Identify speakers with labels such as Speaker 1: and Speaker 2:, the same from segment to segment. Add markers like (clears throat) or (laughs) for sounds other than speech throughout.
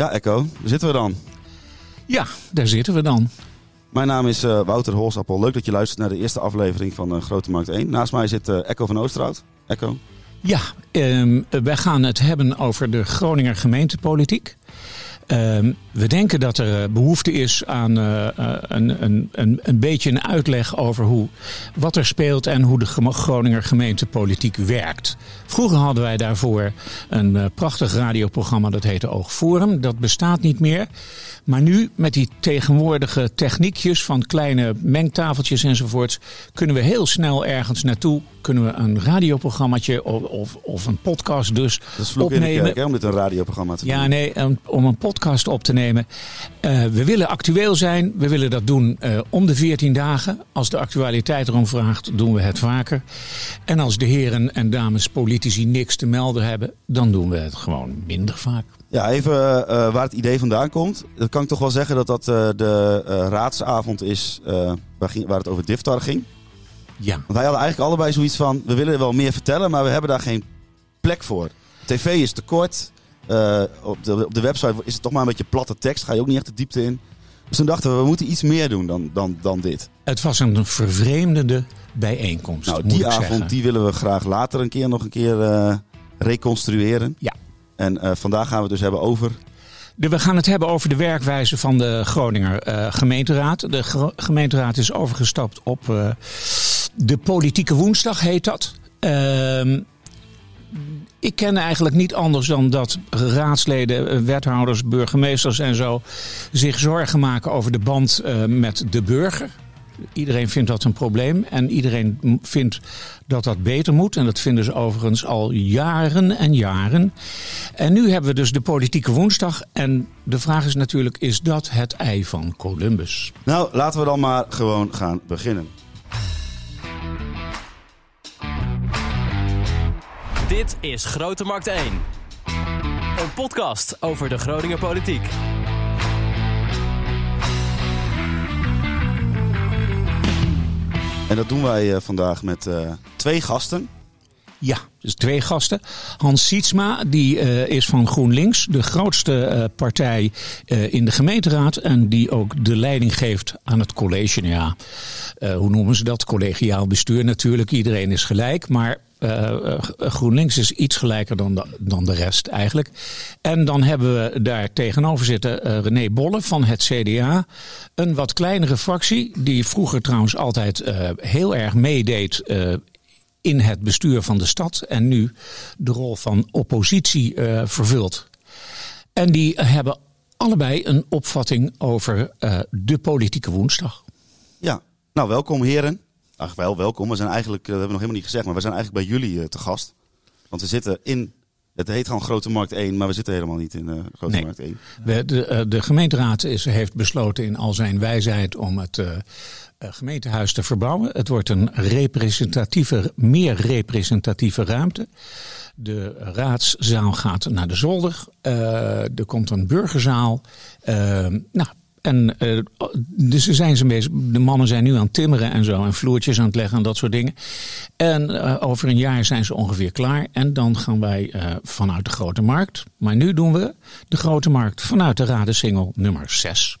Speaker 1: Ja, Echo, daar zitten we dan.
Speaker 2: Ja, daar zitten we dan.
Speaker 1: Mijn naam is uh, Wouter Holsappel. Leuk dat je luistert naar de eerste aflevering van uh, Grote Markt 1. Naast mij zit uh, Echo van Oosterhout. Echo.
Speaker 2: Ja, um, wij gaan het hebben over de Groninger gemeentepolitiek. Um, we denken dat er behoefte is aan uh, een, een, een, een beetje een uitleg over hoe, wat er speelt en hoe de Groninger gemeentepolitiek werkt. Vroeger hadden wij daarvoor een prachtig radioprogramma dat heette Oogforum. Dat bestaat niet meer. Maar nu met die tegenwoordige techniekjes van kleine mengtafeltjes enzovoorts, kunnen we heel snel ergens naartoe. Kunnen we een radioprogrammaatje of, of, of een podcast dus
Speaker 1: dat is opnemen. Kerk, hè, om dit een radioprogramma te doen.
Speaker 2: Ja, nee, um, om een podcast op te nemen. Uh, we willen actueel zijn. We willen dat doen uh, om de 14 dagen. Als de actualiteit erom vraagt, doen we het vaker. En als de heren en dames politici niks te melden hebben, dan doen we het gewoon minder vaak.
Speaker 1: Ja, even uh, waar het idee vandaan komt. Dat kan ik toch wel zeggen dat dat uh, de uh, raadsavond is waar, ging, waar, het over Diftar ging.
Speaker 2: Ja.
Speaker 1: Want wij hadden eigenlijk allebei zoiets van, we willen wel meer vertellen, maar we hebben daar geen plek voor. TV is te kort. op, de, op de website is het toch maar een beetje platte tekst, ga je ook niet echt de diepte in. Dus toen dachten we, we moeten iets meer doen dan, dan, dan dit.
Speaker 2: Het was een vervreemdende bijeenkomst.
Speaker 1: Nou, die avond
Speaker 2: zeggen.
Speaker 1: die willen we graag later een keer nog een keer reconstrueren.
Speaker 2: Ja.
Speaker 1: En uh, vandaag gaan we het dus hebben over.
Speaker 2: We gaan het hebben over de werkwijze van de Groninger uh, gemeenteraad. De gemeenteraad is overgestapt op uh, de politieke woensdag, heet dat. Ehm, ik ken eigenlijk niet anders dan dat raadsleden, wethouders, burgemeesters en zo zich zorgen maken over de band met de burger. Iedereen vindt dat een probleem en iedereen vindt dat dat beter moet. En dat vinden ze overigens al jaren en jaren. En nu hebben we dus de politieke woensdag. En de vraag is natuurlijk, is dat het ei van Columbus?
Speaker 1: Nou, laten we dan maar gewoon gaan beginnen.
Speaker 3: Dit is Grote Markt 1. Een podcast over de Groninger politiek.
Speaker 1: En dat doen wij uh, vandaag met uh, twee gasten.
Speaker 2: Ja, dus twee gasten. Hans Sietsma, die uh, is van GroenLinks, de grootste partij in de gemeenteraad. En die ook de leiding geeft aan het college. Nou ja, hoe noemen ze dat? Collegiaal bestuur natuurlijk. Iedereen is gelijk. Maar uh, GroenLinks is iets gelijker dan de, dan de rest eigenlijk. En dan hebben we daar tegenover zitten uh, René Bolle van het CDA. Een wat kleinere fractie, die vroeger trouwens altijd heel erg meedeed in het bestuur van de stad. En nu de rol van oppositie vervult. En die hebben allebei een opvatting over de politieke woensdag.
Speaker 1: Ja, nou welkom heren. Ach, wel welkom. We zijn eigenlijk, dat hebben we nog helemaal niet gezegd, maar we zijn eigenlijk bij jullie uh, te gast. Want we zitten in, het heet gewoon Grote Markt 1, maar we zitten helemaal niet in uh, Grote
Speaker 2: nee.
Speaker 1: Markt 1.
Speaker 2: We, de, de gemeenteraad is, heeft besloten in al zijn wijsheid om het gemeentehuis te verbouwen. Het wordt een representatieve, meer representatieve ruimte. De raadszaal gaat naar de zolder. er komt een burgerzaal. nou, en uh, dus zijn ze bezig. De mannen zijn nu aan het timmeren en zo. En vloertjes aan het leggen en dat soort dingen. En uh, over een jaar zijn ze ongeveer klaar. En dan gaan wij uh, vanuit de Grote Markt. Maar nu doen we de Grote Markt vanuit de Radensingel nummer 6.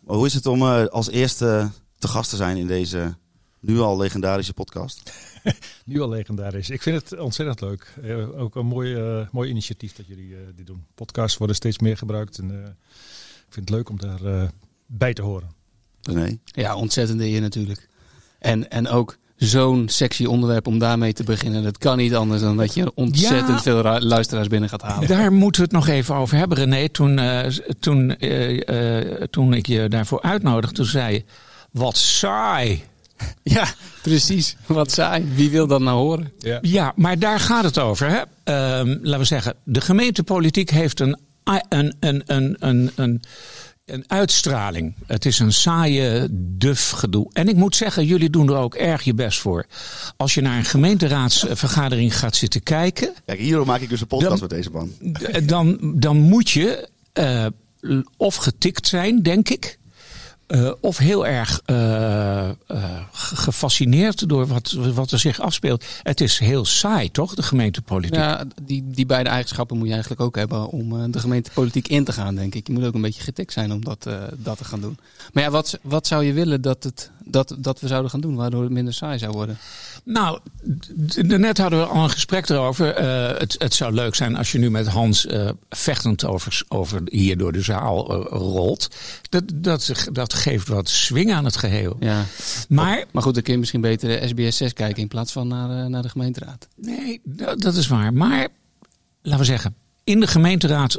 Speaker 1: Maar hoe is het om als eerste te gast te zijn in deze nu al legendarische podcast? (laughs)
Speaker 4: nu al legendarisch. Ik vind het ontzettend leuk. ook een mooi, mooi initiatief dat jullie dit doen. Podcasts worden steeds meer gebruikt. En, vind het leuk om daar bij te horen.
Speaker 1: Nee.
Speaker 5: Ja, ontzettend eer natuurlijk. En, en ook zo'n sexy onderwerp om daarmee te beginnen. Dat kan niet anders dan dat je ontzettend ja, veel luisteraars binnen gaat halen.
Speaker 2: Daar moeten we het nog even over hebben, René. Toen, uh, toen, uh, uh, toen ik je daarvoor uitnodigde, toen zei je, wat saai. (laughs)
Speaker 5: Ja, precies. Wat saai. Wie wil dat nou horen?
Speaker 2: Ja, ja maar daar gaat het over. Hè? laten we zeggen, de gemeentepolitiek heeft een, een, een, een, een, een een uitstraling. Het is een saaie, duf gedoe. En ik moet zeggen, jullie doen er ook erg je best voor. Als je naar een gemeenteraadsvergadering gaat zitten kijken.
Speaker 1: Kijk, hierom maak ik dus een podcast dan, met deze man.
Speaker 2: Dan, dan moet je uh, of getikt zijn, denk ik. Uh, of heel erg uh, uh, gefascineerd door wat, wat er zich afspeelt. Het is heel saai, toch, de gemeentepolitiek?
Speaker 5: Ja, die, die beide eigenschappen moet je eigenlijk ook hebben om de gemeentepolitiek in te gaan, denk ik. Je moet ook een beetje getikt zijn om dat, dat te gaan doen. Maar ja, wat, wat zou je willen dat, het, dat, dat we zouden gaan doen, waardoor het minder saai zou worden?
Speaker 2: Nou, net hadden we al een gesprek erover. het, het zou leuk zijn als je nu met Hans vechtend over, over hier door de zaal rolt. Dat, dat, dat geeft wat swing aan het geheel.
Speaker 5: Ja.
Speaker 2: Maar,
Speaker 5: maar goed, dan kun je misschien beter de SBS 6 kijken in plaats van naar, naar de gemeenteraad.
Speaker 2: Nee, dat is waar. Maar laten we zeggen, in de gemeenteraad,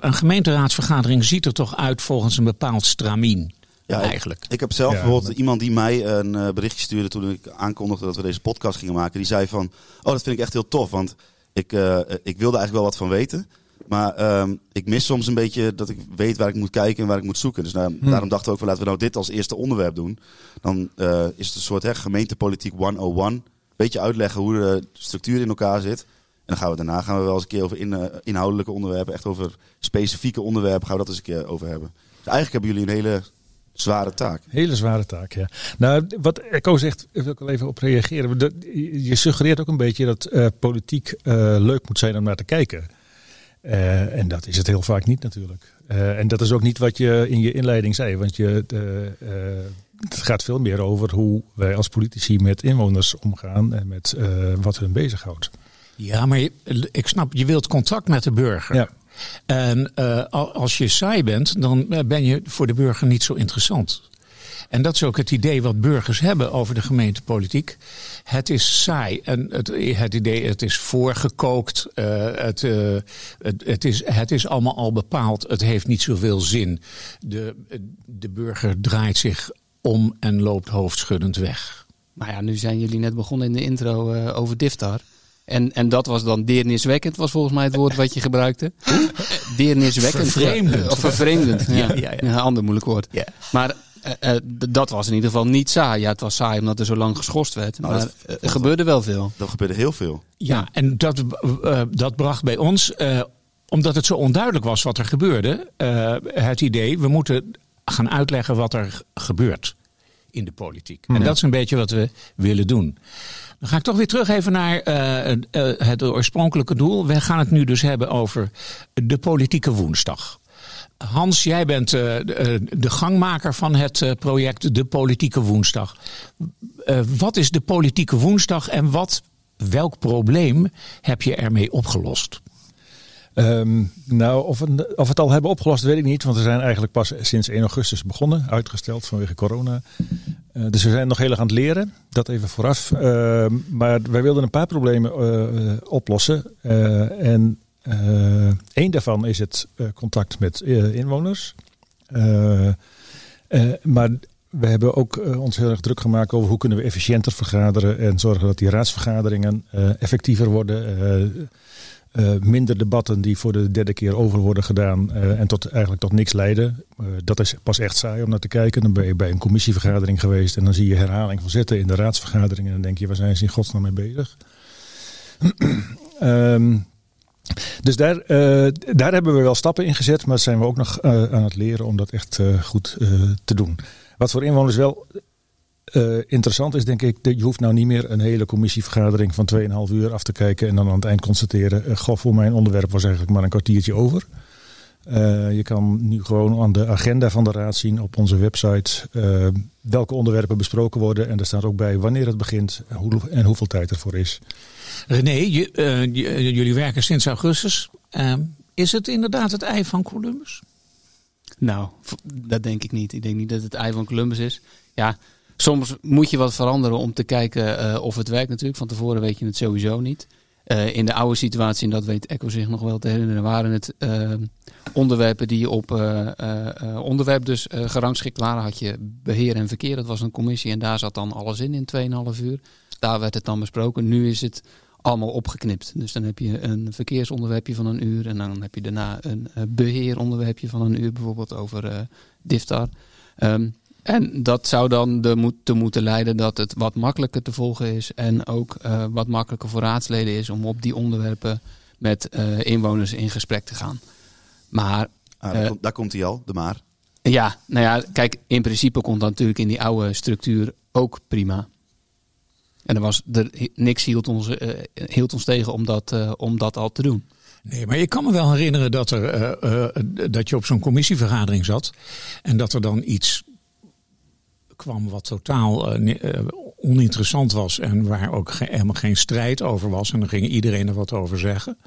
Speaker 2: een gemeenteraadsvergadering ziet er toch uit volgens een bepaald stramien. Ja, eigenlijk.
Speaker 1: Ik, ik heb zelf ja, bijvoorbeeld iemand die mij een uh, berichtje stuurde toen ik aankondigde dat we deze podcast gingen maken. Die zei van, oh dat vind ik echt heel tof, want ik, uh, ik wilde eigenlijk wel wat van weten. Maar um, ik mis soms een beetje dat ik weet waar ik moet kijken en waar ik moet zoeken. Dus nou, hm. daarom dachten we ook van laten we nou dit als eerste onderwerp doen. Dan uh, is het een soort hè, gemeentepolitiek 101. Een beetje uitleggen hoe de structuur in elkaar zit. En dan gaan we daarna gaan we wel eens een keer over in, uh, inhoudelijke onderwerpen, echt over specifieke onderwerpen, gaan we dat eens een keer over hebben. Dus eigenlijk hebben jullie een hele zware taak.
Speaker 4: Hele zware taak, ja. Nou, wat Echo zegt, wil ik wel even op reageren. Je suggereert ook een beetje dat uh, politiek uh, leuk moet zijn om naar te kijken. Uh, en dat is het heel vaak niet natuurlijk. Uh, en dat is ook niet wat je in je inleiding zei. Want je, uh, het gaat veel meer over hoe wij als politici met inwoners omgaan en met wat hun bezighoudt.
Speaker 2: Ja, maar je, ik snap, je wilt contact met de burger.
Speaker 4: Ja.
Speaker 2: En als je saai bent, dan ben je voor de burger niet zo interessant. En dat is ook het idee wat burgers hebben over de gemeentepolitiek. Het is saai en het, het idee, het is voorgekookt. Uh, het, het, is, het is allemaal al bepaald. Het heeft niet zoveel zin. De, de burger draait zich om en loopt hoofdschuddend weg.
Speaker 5: Maar ja, nu zijn jullie net begonnen in de intro over Diftar. En, en dat was dan deerniswekkend, was volgens mij het woord wat je gebruikte. deerniswekkend.
Speaker 2: Vervreemdend.
Speaker 5: Of vervreemdend. Ja, ja, ja, ja. Een ander moeilijk woord.
Speaker 2: Ja.
Speaker 5: Maar uh, dat was in ieder geval niet saai. Ja, het was saai omdat er zo lang geschorst werd. Nou, maar dat, er gebeurde wel veel.
Speaker 1: Er gebeurde heel veel.
Speaker 2: Ja, en dat, uh, dat bracht bij ons, uh, omdat het zo onduidelijk was wat er gebeurde, het idee, we moeten gaan uitleggen wat er gebeurt in de politiek. En dat is een beetje wat we willen doen. Dan ga ik toch weer terug even naar het oorspronkelijke doel. We gaan het nu dus hebben over de politieke woensdag. Hans, jij bent de gangmaker van het project De Politieke Woensdag. Wat is de Politieke Woensdag en wat, welk probleem heb je ermee opgelost?
Speaker 4: Um, nou, of, of we het al hebben opgelost, weet ik niet. Want we zijn eigenlijk pas sinds 1 augustus begonnen. Uitgesteld vanwege corona. Uh, dus we zijn nog heel erg aan het leren. Dat even vooraf. Uh, maar wij wilden een paar problemen uh, oplossen. en eh, daarvan is het eh, contact met eh, inwoners. maar we hebben ook ons heel erg druk gemaakt over hoe kunnen we efficiënter vergaderen en zorgen dat die raadsvergaderingen effectiever worden. Uh, minder debatten die voor de derde keer over worden gedaan uh, en tot, eigenlijk tot niks leiden. Uh, dat is pas echt saai om naar te kijken. Dan ben je bij een commissievergadering geweest en dan zie je herhaling van zitten in de raadsvergaderingen. En dan denk je, waar zijn ze in godsnaam mee bezig? um, (clears throat) Dus daar, daar hebben we wel stappen in gezet, maar zijn we ook nog aan het leren om dat echt goed te doen. Wat voor inwoners wel interessant is, denk ik, je hoeft nou niet meer een hele commissievergadering van 2,5 uur af te kijken en dan aan het eind constateren, goh, voor mijn onderwerp was eigenlijk maar een kwartiertje over. je kan nu gewoon aan de agenda van de raad zien op onze website welke onderwerpen besproken worden. En er staat ook bij wanneer het begint hoe, en hoeveel tijd ervoor is.
Speaker 2: René, je, uh, jullie werken sinds augustus. Uh, is het inderdaad het ei van Columbus?
Speaker 5: Nou, dat denk ik niet. Ik denk niet dat het ei van Columbus is. Ja, soms moet je wat veranderen om te kijken uh, of het werkt natuurlijk. Van tevoren weet je het sowieso niet. Uh, in de oude situatie, en dat weet Echo zich nog wel te herinneren, waren het uh, onderwerpen die op onderwerp dus gerangschikt waren. Had je beheer en verkeer, dat was een commissie en daar zat dan alles in in 2,5 uur. Daar werd het dan besproken. Nu is het allemaal opgeknipt. Dus dan heb je een verkeersonderwerpje van een uur en dan heb je daarna een beheeronderwerpje van een uur, bijvoorbeeld over Diftar. Um, en dat zou dan de moet, te moeten leiden dat het wat makkelijker te volgen is en ook uh, wat makkelijker voor raadsleden is om op die onderwerpen met inwoners in gesprek te gaan. Maar
Speaker 1: ah, daar, komt, daar komt hij al, de maar.
Speaker 5: Ja, nou ja, kijk, in principe kon dat natuurlijk in die oude structuur ook prima. En er was er, niks hield ons, eh, hield ons tegen om dat, eh, om dat al te doen.
Speaker 2: Nee, maar je kan me wel herinneren dat, er, eh, eh, dat je op zo'n commissievergadering zat. En dat er dan iets kwam wat totaal eh, eh, oninteressant was. En waar ook helemaal geen strijd over was. En dan ging iedereen er wat over zeggen.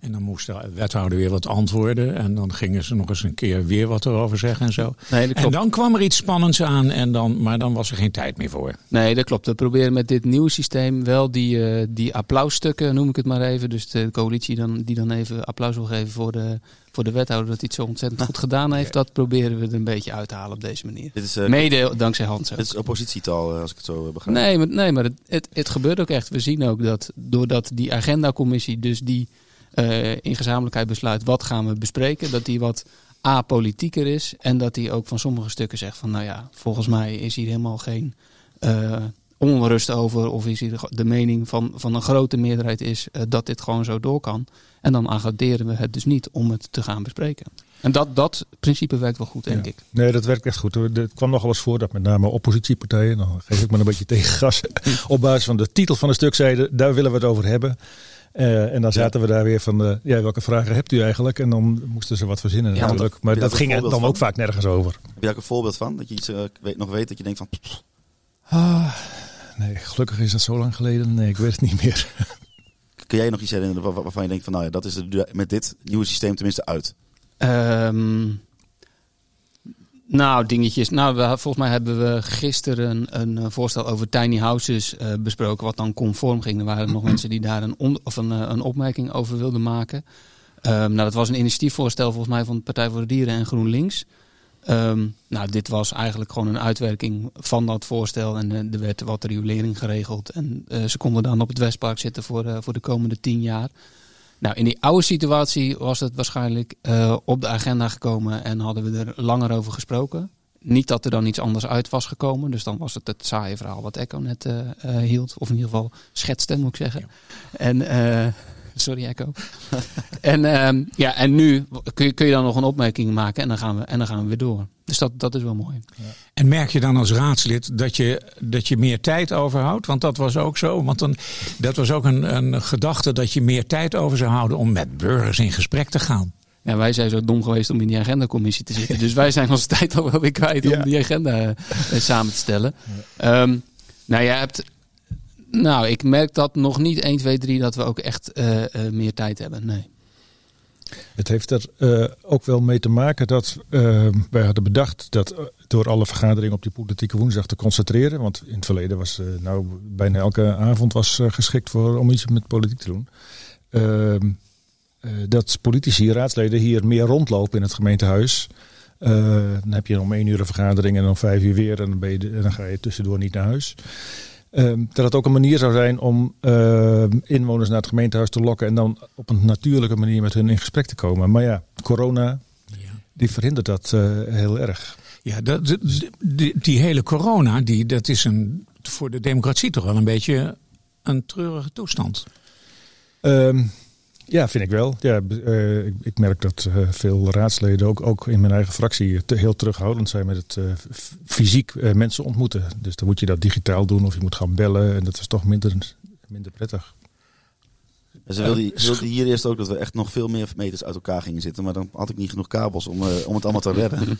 Speaker 2: En dan moest de wethouder weer wat antwoorden. En dan gingen ze nog eens een keer weer wat erover zeggen en zo.
Speaker 5: Nee, dat
Speaker 2: En dan kwam er iets spannends aan. En dan, maar dan was er geen tijd meer voor.
Speaker 5: Nee, dat klopt. We proberen met dit nieuwe systeem wel die, eh, die applausstukken, noem ik het maar even. Dus de coalitie dan, die dan even applaus wil geven voor de, voor de wethouder dat hij het zo ontzettend goed gedaan heeft. Dat proberen we er een beetje uit te halen op deze manier.
Speaker 1: Dit is, eh,
Speaker 5: Mede dankzij Hans.
Speaker 1: dit is oppositietaal, eh, als ik het zo begrijp.
Speaker 5: Nee, maar, nee, maar het, het, het gebeurt ook echt. We zien ook dat doordat die agendacommissie dus die eh, in gezamenlijkheid besluit wat gaan we bespreken, dat die wat apolitieker is en dat die ook van sommige stukken zegt van nou ja, volgens mij is hier helemaal geen eh, onrust over of is hier de mening van, van een grote meerderheid is eh, dat dit gewoon zo door kan. En dan agenderen we het dus niet om het te gaan bespreken. En dat, dat principe werkt wel goed, denk
Speaker 4: Ja.
Speaker 5: ik.
Speaker 4: Nee, dat werkt echt goed. Het kwam nogal eens voor dat met name oppositiepartijen, dan geef ik maar een beetje tegengas, (laughs) op basis van de titel van het stuk zeiden, daar willen we het over hebben. Eh, en dan zaten we daar weer van, eh, ja, welke vragen hebt u eigenlijk? En dan moesten ze wat verzinnen
Speaker 1: Ja,
Speaker 4: natuurlijk. Maar dat ging er dan ook vaak nergens over.
Speaker 1: Heb je daar ook een voorbeeld van? Dat je iets eh, weet, nog weet dat je denkt van...
Speaker 4: Ah, nee, gelukkig is dat zo lang geleden. Nee, ik weet het niet meer.
Speaker 1: kun jij nog iets herinneren waar- waarvan je denkt van... Nou ja, dat is er met dit nieuwe systeem tenminste uit.
Speaker 5: Ehm, nou, dingetjes. Nou, volgens mij hebben we gisteren een, een eh, voorstel over tiny houses eh, besproken, wat dan conform ging. Er waren nog mensen die daar een, on- of een, eh, een opmerking over wilden maken. Ehm, nou, dat was een initiatiefvoorstel volgens mij van de Partij voor de Dieren en GroenLinks. Ehm, nou, dit was eigenlijk gewoon een uitwerking van dat voorstel. En eh, er werd wat riolering geregeld. En ze konden dan op het Westpark zitten voor, voor de komende tien jaar. Nou, in die oude situatie was het waarschijnlijk eh, op de agenda gekomen en hadden we er langer over gesproken. Niet dat er dan iets anders uit was gekomen. Dus dan was het het saaie verhaal wat Echo net eh, eh, hield. Of in ieder geval schetste, moet ik zeggen. En, sorry Echo. (laughs) en, ehm, ja, en nu kun je, kun je dan nog een opmerking maken en dan gaan we, en dan gaan we weer door. Dus dat, dat is wel mooi.
Speaker 2: En merk je dan als raadslid dat je, dat je meer tijd overhoudt? Want dat was ook zo. Want dan, dat was ook een, een gedachte dat je meer tijd over zou houden om met burgers in gesprek te gaan.
Speaker 5: Ja, wij zijn zo dom geweest om in die agendacommissie te zitten. Dus wij zijn onze tijd al wel weer kwijt
Speaker 4: Ja.
Speaker 5: om die agenda eh, samen te stellen. Ehm, nou, je hebt. Nou, ik merk dat nog niet 1, 2, 3 dat we ook echt eh, eh, meer tijd hebben. Nee.
Speaker 4: Het heeft er eh, ook wel mee te maken dat wij hadden bedacht dat door alle vergaderingen op die politieke woensdag te concentreren. Want in het verleden was nou bijna elke avond was geschikt voor, om iets met politiek te doen. Ehm, eh, dat politici, raadsleden hier meer rondlopen in het gemeentehuis. Eh, dan heb je om één uur een vergadering en om vijf uur weer en dan, ben je, en dan ga je tussendoor niet naar huis. Ehm, dat het ook een manier zou zijn om ehm, inwoners naar het gemeentehuis te lokken en dan op een natuurlijke manier met hun in gesprek te komen. Maar ja, corona die verhindert dat eh, heel erg.
Speaker 2: Ja, dat, die, die hele corona, die, dat is een, voor de democratie toch wel een beetje een treurige toestand.
Speaker 4: Ehm, ja, vind ik wel. Ja, eh, ik, ik merk dat eh, veel raadsleden, ook, ook in mijn eigen fractie, te, heel terughoudend zijn met het eh, fysiek eh, mensen ontmoeten. Dus dan moet je dat digitaal doen of je moet gaan bellen en dat is toch minder, minder prettig.
Speaker 1: En ze wilden, ze wilden hier eerst ook dat we echt nog veel meer meters uit elkaar gingen zitten. Maar dan had ik niet genoeg kabels om, eh, om het allemaal te redden. (laughs)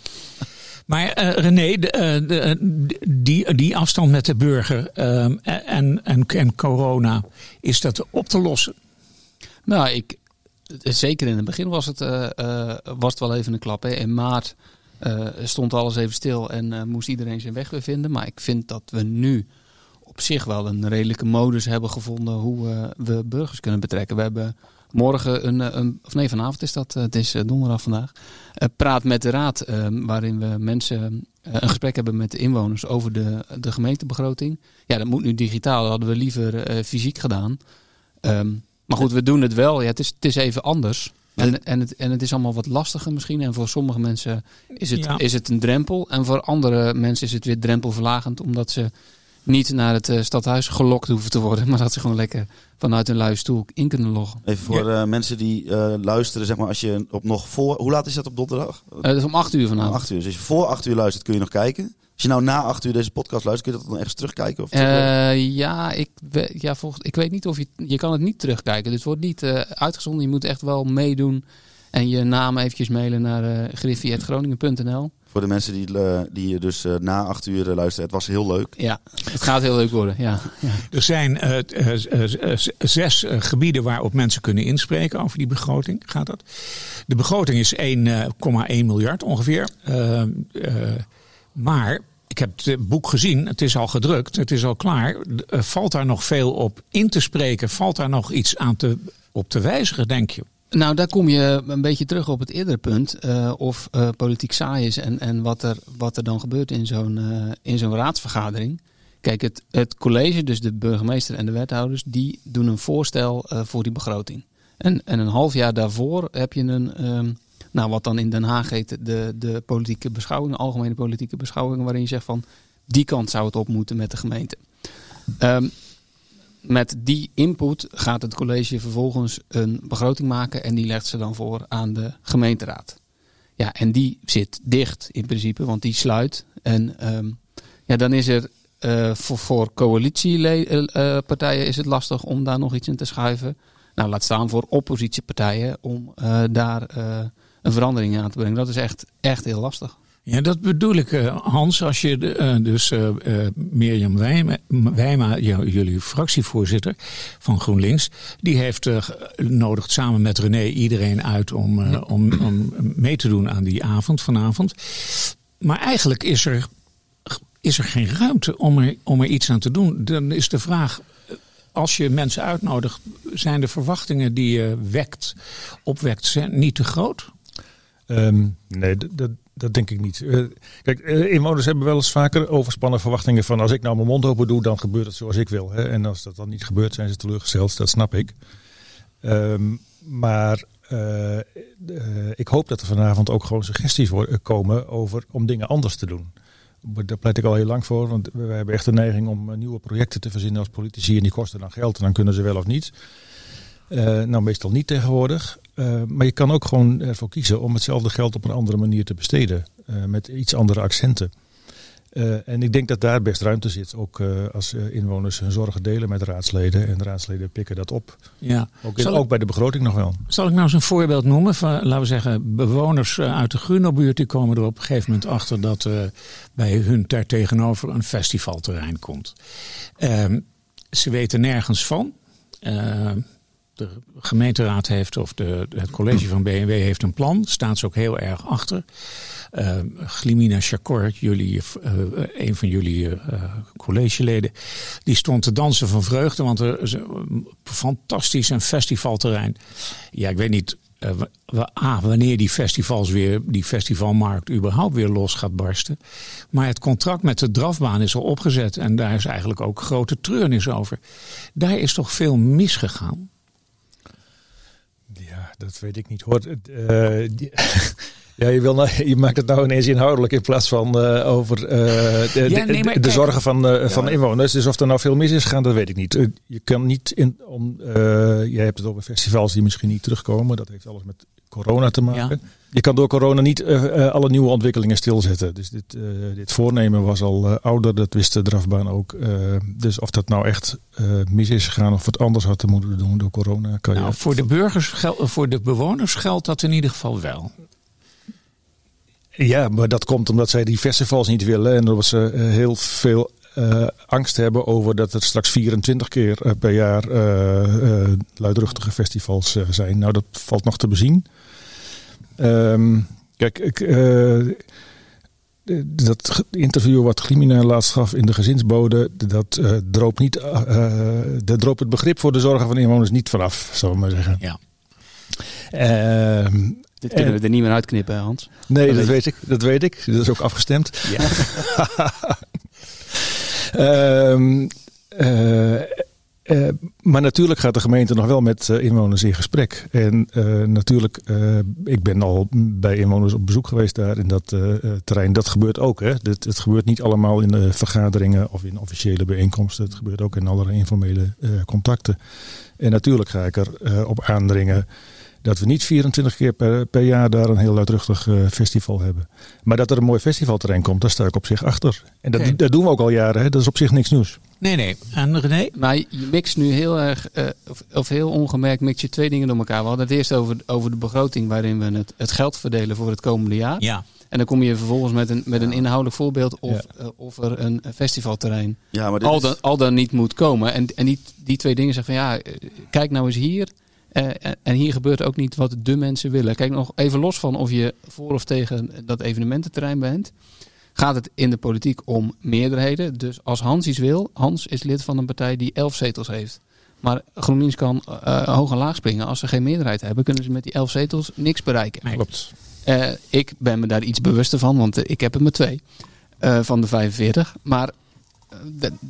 Speaker 2: Maar eh, René, de, de, die, die afstand met de burger ehm, en, en, en corona, is dat op te lossen?
Speaker 5: Nou, ik, zeker in het begin was het, eh, eh, was het wel even een klap. Hè. In maart eh, stond alles even stil en eh, moest iedereen zijn weg weer vinden. Maar ik vind dat we nu op zich wel een redelijke modus hebben gevonden hoe eh, we burgers kunnen betrekken. We hebben morgen een, eh, een of nee, vanavond is dat, eh, het is eh, donderdag vandaag, eh, praat met de raad, eh, waarin we mensen eh, een gesprek hebben met de inwoners over de, de gemeentebegroting. Ja, dat moet nu digitaal, dat hadden we liever eh, fysiek gedaan. Ehm, maar goed, we doen het wel. Ja, het, is, het is even anders. En, en, het, en het is allemaal wat lastiger misschien. En voor sommige mensen is het,
Speaker 2: Ja.
Speaker 5: is het een drempel. En voor andere mensen is het weer drempelverlagend. Omdat ze niet naar het eh, stadhuis gelokt hoeven te worden. (laughs) Maar dat ze gewoon lekker vanuit hun luie stoel in kunnen loggen.
Speaker 1: Even voor eh, mensen die eh, luisteren, zeg maar, als je op nog voor... Hoe laat is dat op donderdag?
Speaker 5: Eh, dat is om acht uur
Speaker 1: Om
Speaker 5: vanavond.
Speaker 1: acht uur. Dus als je voor acht uur luistert, kun je nog kijken. Als je nou na acht uur deze podcast luistert, kun je dat dan ergens terugkijken? Of
Speaker 5: Eh, ja, ik, we- ja volgens, ik weet niet of je... Je kan het niet terugkijken. Dus het wordt niet eh, uitgezonden. Je moet echt wel meedoen. En je naam eventjes mailen naar uh, griffie.groningen.nl.
Speaker 1: voor de mensen die, eh, die dus eh, na acht uur eh, luisteren, het was heel leuk.
Speaker 5: Ja, het gaat heel leuk worden. Ja. ja.
Speaker 2: Er zijn eh, eh, eh, eh, zes eh, gebieden waarop mensen kunnen inspreken over die begroting. Gaat dat? De begroting is 1,1 miljard ongeveer. Eh, eh, maar ik heb het boek gezien, het is al gedrukt, het is al klaar. Eh, valt daar nog veel op in te spreken? Valt daar nog iets aan te, op te wijzigen, denk je?
Speaker 5: Nou, daar kom je een beetje terug op het eerdere punt. eh, of eh, politiek saai is en, en wat, er, wat er dan gebeurt in zo'n eh, in zo'n raadsvergadering. Kijk, het, het college, dus de burgemeester en de wethouders, die doen een voorstel eh, voor die begroting. En, en een half jaar daarvoor heb je een, ehm, nou wat dan in Den Haag heet, de, de politieke beschouwing, algemene politieke beschouwing, waarin je zegt van die kant zou het op moeten met de gemeente. Ehm, met die input gaat het college vervolgens een begroting maken en die legt ze dan voor aan de gemeenteraad. Ja, en die zit dicht in principe, want die sluit. En ehm, ja, dan is er eh, voor, voor coalitiepartijen is het lastig om daar nog iets in te schuiven. Nou, laat staan voor oppositiepartijen om eh, daar eh, een verandering aan te brengen. Dat is echt, echt heel lastig.
Speaker 2: Ja, dat bedoel ik, eh, Hans. Als je de, eh, dus eh, Mirjam Wijma, jullie fractievoorzitter van GroenLinks, die heeft eh, nodigt samen met René iedereen uit om, om, om mee te doen aan die avond vanavond. Maar eigenlijk is er, is er geen ruimte om er, om er iets aan te doen. Dan is de vraag. Als je mensen uitnodigt, zijn de verwachtingen die je wekt, opwekt, zijn niet te groot?
Speaker 4: Ehm, nee, dat, dat denk ik niet. Eh, kijk, eh, inwoners hebben wel eens vaker overspannen verwachtingen van als ik nou mijn mond open doe, dan gebeurt het zoals ik wil. Hè? En als dat dan niet gebeurt, zijn ze teleurgesteld. Dat snap ik. Ehm, maar eh, ik hoop dat er vanavond ook gewoon suggesties worden, komen over om dingen anders te doen. Daar pleit ik al heel lang voor, want we hebben echt de neiging om nieuwe projecten te verzinnen als politici en die kosten dan geld en dan kunnen ze wel of niet. Nou, meestal niet tegenwoordig. Eh, maar je kan ook gewoon ervoor kiezen om hetzelfde geld op een andere manier te besteden. eh, met iets andere accenten. Eh, en ik denk dat daar best ruimte zit. Ook als inwoners hun zorgen delen met raadsleden. En de raadsleden pikken dat op.
Speaker 2: Ja.
Speaker 4: Ook, in-
Speaker 2: Zal ik-
Speaker 4: ook bij de begroting nog wel.
Speaker 2: Zal ik nou eens een voorbeeld noemen van, laten we zeggen, bewoners uit de Grunobuurt die komen er op een gegeven moment achter dat bij hun daar tegenover een festivalterrein komt. Ehm, ze weten nergens van. De gemeenteraad heeft, of de, het college van BMW heeft een plan, staat ze ook heel erg achter. Ehm Glimina Chakor, jullie, eh, een van jullie eh, collegeleden, die stond te dansen van vreugde, want er is een fantastisch een festivalterrein. Ja, ik weet niet eh, wa- wa- wanneer die festivals weer, die festivalmarkt überhaupt weer los gaat barsten. Maar het contract met de drafbaan is al opgezet en daar is eigenlijk ook grote treurnis over. Daar is toch veel misgegaan?
Speaker 4: Ja, dat weet ik niet hoor. Eh, die- (laughs) ja, je, wil nou, je maakt het nou ineens inhoudelijk in plaats van eh, over eh, de,
Speaker 2: Ja, nee,
Speaker 4: zorgen van, eh, van inwoners. Dus of er nou veel mis is gegaan, dat weet ik niet. Je kan niet in, om, jij hebt het over festivals die misschien niet terugkomen. Dat heeft alles met corona te maken. Je kan door corona niet eh, eh, alle nieuwe ontwikkelingen stilzetten. Dus dit, eh, dit voornemen was al ouder, dat wist de drafbaan ook. Dus of dat nou echt mis is gegaan of wat anders had te moeten doen door corona, kan je
Speaker 2: Nou, voor de burgers, voor de bewoners geldt dat in ieder geval wel.
Speaker 4: Ja, maar dat komt omdat zij die festivals niet willen. En omdat ze heel veel angst hebben over dat er straks 24 keer per jaar luidruchtige festivals zijn. Nou, dat valt nog te bezien. Ehm, kijk, ik, eh, dat interview wat Glimina laatst gaf in de gezinsbode, dat eh droop, niet, eh, dat droop het begrip voor de zorgen van inwoners niet vanaf, zal ik maar zeggen.
Speaker 2: Ja.
Speaker 4: Ehm,
Speaker 5: Dit kunnen we er niet meer uitknippen, Hans.
Speaker 4: Nee,
Speaker 5: Dat
Speaker 4: dat
Speaker 5: weet
Speaker 4: weet ik. Dat weet ik. Dat is ook afgestemd.
Speaker 5: Ja. (laughs)
Speaker 4: Ehm, eh, maar natuurlijk gaat de gemeente nog wel met eh, inwoners in gesprek. En eh, natuurlijk, ik ben al bij inwoners op bezoek geweest daar in dat terrein. Dat gebeurt ook. Hè. Het gebeurt niet allemaal in de vergaderingen of in officiële bijeenkomsten. Het gebeurt ook in allerlei informele contacten. En natuurlijk ga ik er op aandringen dat we niet 24 keer per, per jaar daar een heel luidruchtig eh, festival hebben. Maar dat er een mooi festivalterrein komt, daar sta ik op zich achter. En dat, dat doen we ook al jaren. Hè. Dat is op zich niks nieuws.
Speaker 2: Nee, nee. En René?
Speaker 5: Maar je mixt nu heel erg, eh, of, of heel ongemerkt, mix je twee dingen door elkaar. We hadden het eerst over, over de begroting waarin we het, het geld verdelen voor het komende jaar.
Speaker 2: Ja.
Speaker 5: En dan kom je vervolgens met een, met een inhoudelijk voorbeeld of,
Speaker 4: Ja.
Speaker 5: eh, of er een festivalterrein
Speaker 1: Ja, maar
Speaker 5: al
Speaker 1: is-
Speaker 5: dan, al dan niet moet komen. En, en die, die twee dingen zeggen van ja, kijk nou eens hier. Eh, en, hier gebeurt ook niet wat de mensen willen. Kijk nog even los van of je voor of tegen dat evenemententerrein bent. Gaat het in de politiek om meerderheden. Dus als Hans iets wil, Hans is lid van een partij die elf zetels heeft. Maar GroenLinks kan eh, hoog en laag springen. Als ze geen meerderheid hebben, kunnen ze met die elf zetels niks bereiken.
Speaker 2: Nee.
Speaker 4: Klopt.
Speaker 5: Eh, ik ben me daar iets bewuster van, want ik heb er maar twee van de 45. Maar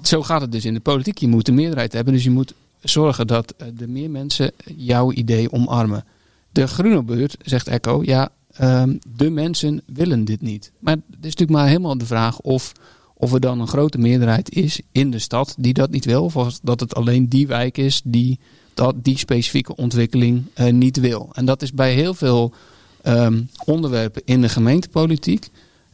Speaker 5: zo gaat het dus in de politiek. Je moet de meerderheid hebben, dus je moet zorgen dat eh, de meer mensen jouw idee omarmen. De groene buurt, zegt Echo, ja, ehm, de mensen willen dit niet. Maar het is natuurlijk maar helemaal de vraag of, of er dan een grote meerderheid is in de stad die dat niet wil. Of dat het alleen die wijk is die dat, die specifieke ontwikkeling eh, niet wil. En dat is bij heel veel ehm, onderwerpen in de gemeentepolitiek.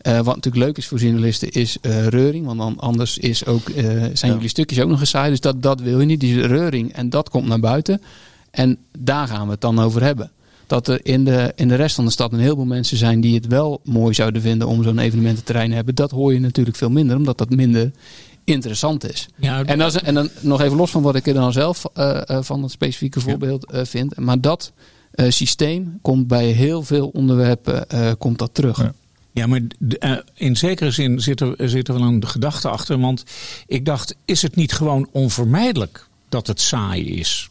Speaker 5: Eh, wat natuurlijk leuk is voor journalisten is eh, reuring. Want dan anders is ook, eh, zijn
Speaker 1: Ja.
Speaker 5: jullie stukjes ook nog eens saai. Dus dat, dat wil je niet. Die reuring en dat komt naar buiten. En daar gaan we het dan over hebben. Dat er in de, in de rest van de stad een heleboel mensen zijn die het wel mooi zouden vinden om zo'n evenemententerrein te hebben. Dat hoor je natuurlijk veel minder, omdat dat minder interessant is.
Speaker 2: Ja,
Speaker 5: En, dat is, en dan nog even los van wat ik er dan zelf van het specifieke voorbeeld vind. Maar dat systeem komt bij heel veel onderwerpen komt dat terug.
Speaker 4: Ja.
Speaker 2: Ja, maar eh, in zekere zin zit er, zit er wel een gedachte achter. Want ik dacht, is het niet gewoon onvermijdelijk dat het saai is?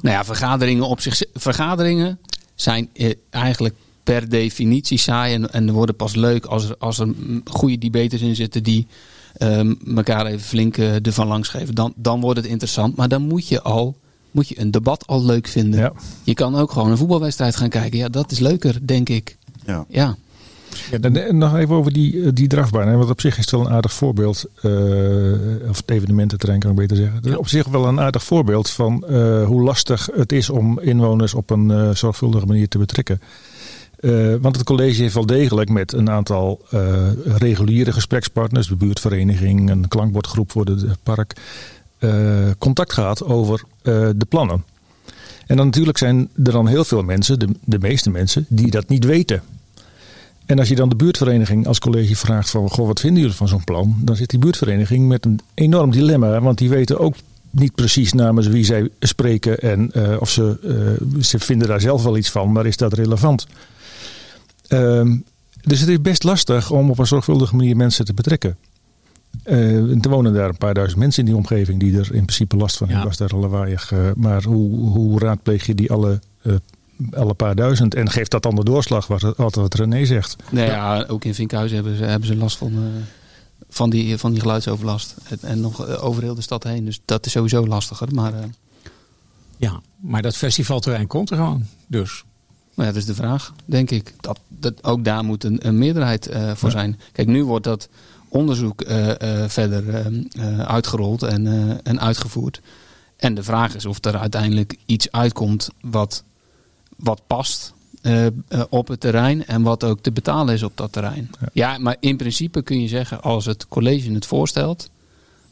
Speaker 5: Nou ja, vergaderingen op zich. Vergaderingen zijn eh, eigenlijk per definitie saai en, en worden pas leuk als er, als er goede debaters in zitten die ehm, elkaar even flink eh, ervan langs geven. Dan, dan wordt het interessant. Maar dan moet je al moet je een debat al leuk vinden.
Speaker 4: Ja.
Speaker 5: Je kan ook gewoon een voetbalwedstrijd gaan kijken. Ja, dat is leuker, denk ik.
Speaker 1: Ja.
Speaker 5: Ja.
Speaker 4: En, en nog even over die, eh, die drafbaan. Hè, want op zich is het wel een aardig voorbeeld. eh, of het evenemententerrein kan ik beter zeggen. Het is Op zich wel een aardig voorbeeld van eh, hoe lastig het is om inwoners op een eh, zorgvuldige manier te betrekken. Eh, want het college heeft wel degelijk met een aantal eh, reguliere gesprekspartners, de buurtvereniging, een klankbordgroep voor het park, eh, contact gehad over eh, de plannen. En dan natuurlijk zijn er dan heel veel mensen, de, de meeste mensen, die dat niet weten. En als je dan de buurtvereniging als college vraagt van, goh, wat vinden jullie van zo'n plan? Dan zit die buurtvereniging met een enorm dilemma, want die weten ook niet precies namens wie zij spreken en eh, of ze, eh, ze vinden daar zelf wel iets van, maar is dat relevant? Ehm, dus het is best lastig om op een zorgvuldige manier mensen te betrekken. Eh, en er wonen daar een paar duizend mensen in die omgeving die er in principe last van
Speaker 2: Ja.
Speaker 4: hebben. Was daar lawaaiig. eh, maar hoe, hoe raadpleeg je die alle, eh, alle paar duizend? En geeft dat dan de doorslag, wat, wat, wat René zegt?
Speaker 5: Nou ja, ook in Vinkhuizen hebben ze, hebben ze last van, eh, van, die, van die geluidsoverlast. En, en nog over heel de stad heen. Dus dat is sowieso lastiger. Maar, eh,
Speaker 2: Ja, maar dat festivalterrein komt er gewoon. Dus.
Speaker 5: maar ja, dat is de vraag, denk ik. Dat, dat, ook daar moet een, een meerderheid eh, voor zijn. Kijk, nu wordt dat onderzoek eh, eh, verder eh, eh, uitgerold en, eh, en uitgevoerd. En de vraag is of er uiteindelijk iets uitkomt wat, wat past op het terrein en wat ook te betalen is op dat terrein. Ja. maar in principe kun je zeggen, als het college het voorstelt,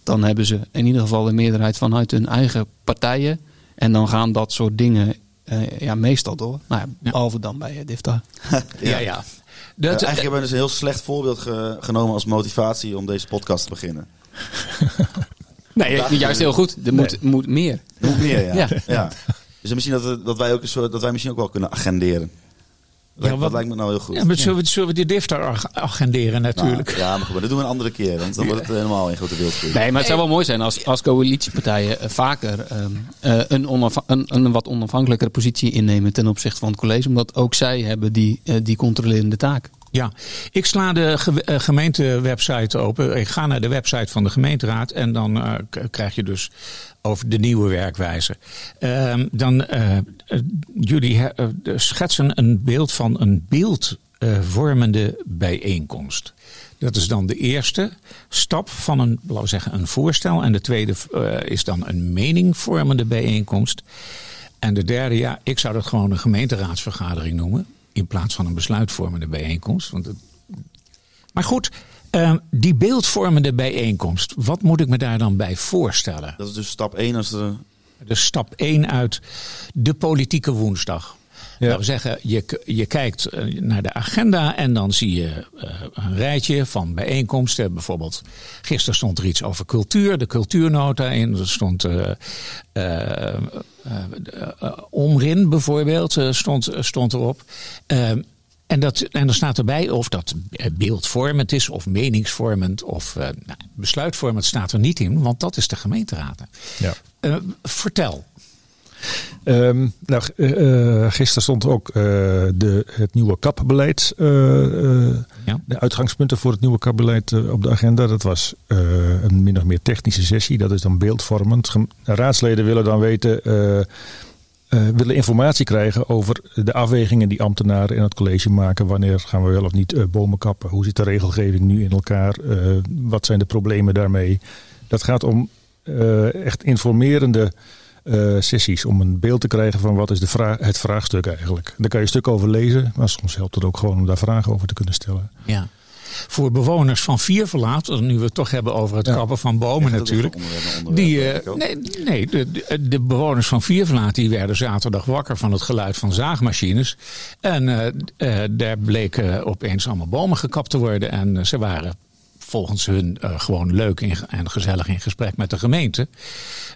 Speaker 5: dan hebben ze in ieder geval een meerderheid vanuit hun eigen partijen. En dan gaan dat soort dingen eh, ja, meestal door. Nou ja,
Speaker 2: Ja.
Speaker 5: behalve dan bij uh, DIFTA. (laughs)
Speaker 2: Ja, ja.
Speaker 1: Eh,
Speaker 2: Dat,
Speaker 1: eigenlijk hebben we dus een heel slecht voorbeeld ge- genomen als motivatie om deze podcast te beginnen. (laughs)
Speaker 5: Nee, juist heel goed. Er moet, moet meer.
Speaker 1: Er moet meer, ja. (laughs)
Speaker 5: Ja.
Speaker 1: ja. Dus misschien dat, we- dat, wij ook een soort, dat wij misschien ook wel kunnen agenderen. Dat,
Speaker 2: wat-
Speaker 1: dat lijkt me nou heel goed.
Speaker 2: ja, maar zullen, we, zullen we die DIF daar ag- agenderen natuurlijk?
Speaker 1: Nou, ja, maar goed, dat doen we een andere keer. Want dan wordt het helemaal een grote wildgroei.
Speaker 5: Nee, maar het zou wel mooi zijn als, als coalitiepartijen eh, vaker ehm, eh, een, een, een wat onafhankelijkere positie innemen ten opzichte van het college. Omdat ook zij hebben die, eh, die controlerende taak.
Speaker 2: Ja, ik sla de ge uh, gemeentewebsite open. Ik ga naar de website van de gemeenteraad en dan uh, krijg je dus over de nieuwe werkwijze. Uh, dan uh, jullie schetsen een beeld van een beeldvormende bijeenkomst. Dat is dan de eerste stap van een, laten we zeggen, een voorstel. En de tweede is dan een meningvormende bijeenkomst. En de derde, ja, ik zou dat gewoon een gemeenteraadsvergadering noemen in plaats van een besluitvormende bijeenkomst. Want het... Maar goed, uh, die beeldvormende bijeenkomst, wat moet ik me daar dan bij voorstellen?
Speaker 1: Dat is dus stap 1 als de...
Speaker 2: Dus stap 1 uit de politieke woensdag. Ja. Laten we zeggen, je, je kijkt eh, naar de agenda en dan zie je uh, een rijtje van bijeenkomsten. Bijvoorbeeld, gisteren stond er iets over cultuur, de cultuurnota in. Er stond uh, Omrin bijvoorbeeld, stond, stond erop. En, dat, en er staat erbij of dat beeldvormend is, of meningsvormend, of nou, besluitvormend staat er niet in, want dat is de gemeenteraad. Ja. vertel.
Speaker 4: Um, nou, uh, gisteren stond ook de, het nieuwe kapbeleid, ja. de uitgangspunten voor het nieuwe kapbeleid op de agenda. Dat was een min of meer technische sessie, dat is dan beeldvormend. Raadsleden willen dan weten, willen informatie krijgen over de afwegingen die ambtenaren in het college maken. Wanneer gaan we wel of niet bomen kappen? Hoe zit de regelgeving nu in elkaar? wat zijn de problemen daarmee? Dat gaat om echt informerende uh, sessies om een beeld te krijgen van wat is de vraag, het vraagstuk eigenlijk. Daar kan je een stuk over lezen, maar soms helpt het ook gewoon om daar vragen over te kunnen stellen.
Speaker 2: Ja. Voor bewoners van Vierverlaat, nu we het toch hebben over het ja. kappen van bomen ja, natuurlijk. die, uh, nee, nee de, de, de, bewoners van Vierverlaat die werden zaterdag wakker van het geluid van zaagmachines. En uh, uh, daar bleken opeens allemaal bomen gekapt te worden. En ze waren volgens hun uh, gewoon leuk en gezellig in gesprek met de gemeente.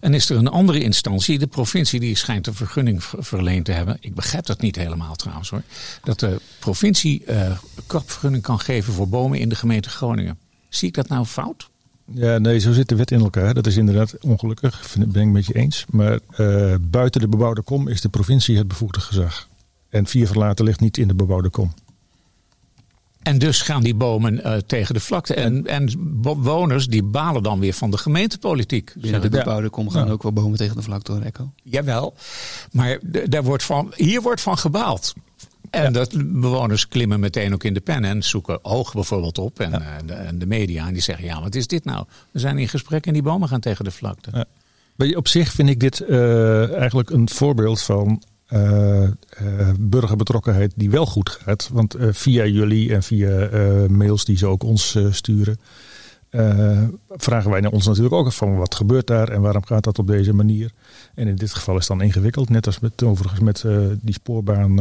Speaker 2: En is er een andere instantie, de provincie, die schijnt een vergunning verleend te hebben. Ik begrijp dat niet helemaal trouwens hoor. Dat de provincie uh, kapvergunning kan geven voor bomen in de gemeente Groningen. Zie ik dat nou fout?
Speaker 4: Ja, nee, zo zit de wet in elkaar. Dat is inderdaad ongelukkig, ben ik met je eens. Maar uh, buiten de bebouwde kom is de provincie het bevoegde gezag. En vier verlaten ligt niet in de bebouwde kom.
Speaker 2: En dus gaan die bomen uh, tegen de vlakte. En, en bewoners die balen dan weer van de gemeentepolitiek.
Speaker 5: Binnen de bebouwde kom gaan ja. ook wel bomen tegen de vlakte hoor, Echo.
Speaker 2: Jawel, maar daar wordt van, hier wordt van gebaald. En ja. dat bewoners klimmen meteen ook in de pen en zoeken oog bijvoorbeeld op. En, ja. uh, de, en, de, media en die zeggen, ja, wat is dit nou? We zijn in gesprek en die bomen gaan tegen de vlakte.
Speaker 4: Ja. Op zich vind ik dit uh, eigenlijk een voorbeeld van burgerbetrokkenheid die wel goed gaat. Want uh, via jullie en via mails die ze ook ons sturen, vragen wij naar ons natuurlijk ook van wat gebeurt daar en waarom gaat dat op deze manier. En in dit geval is het dan ingewikkeld, net als met, overigens met die spoorbaan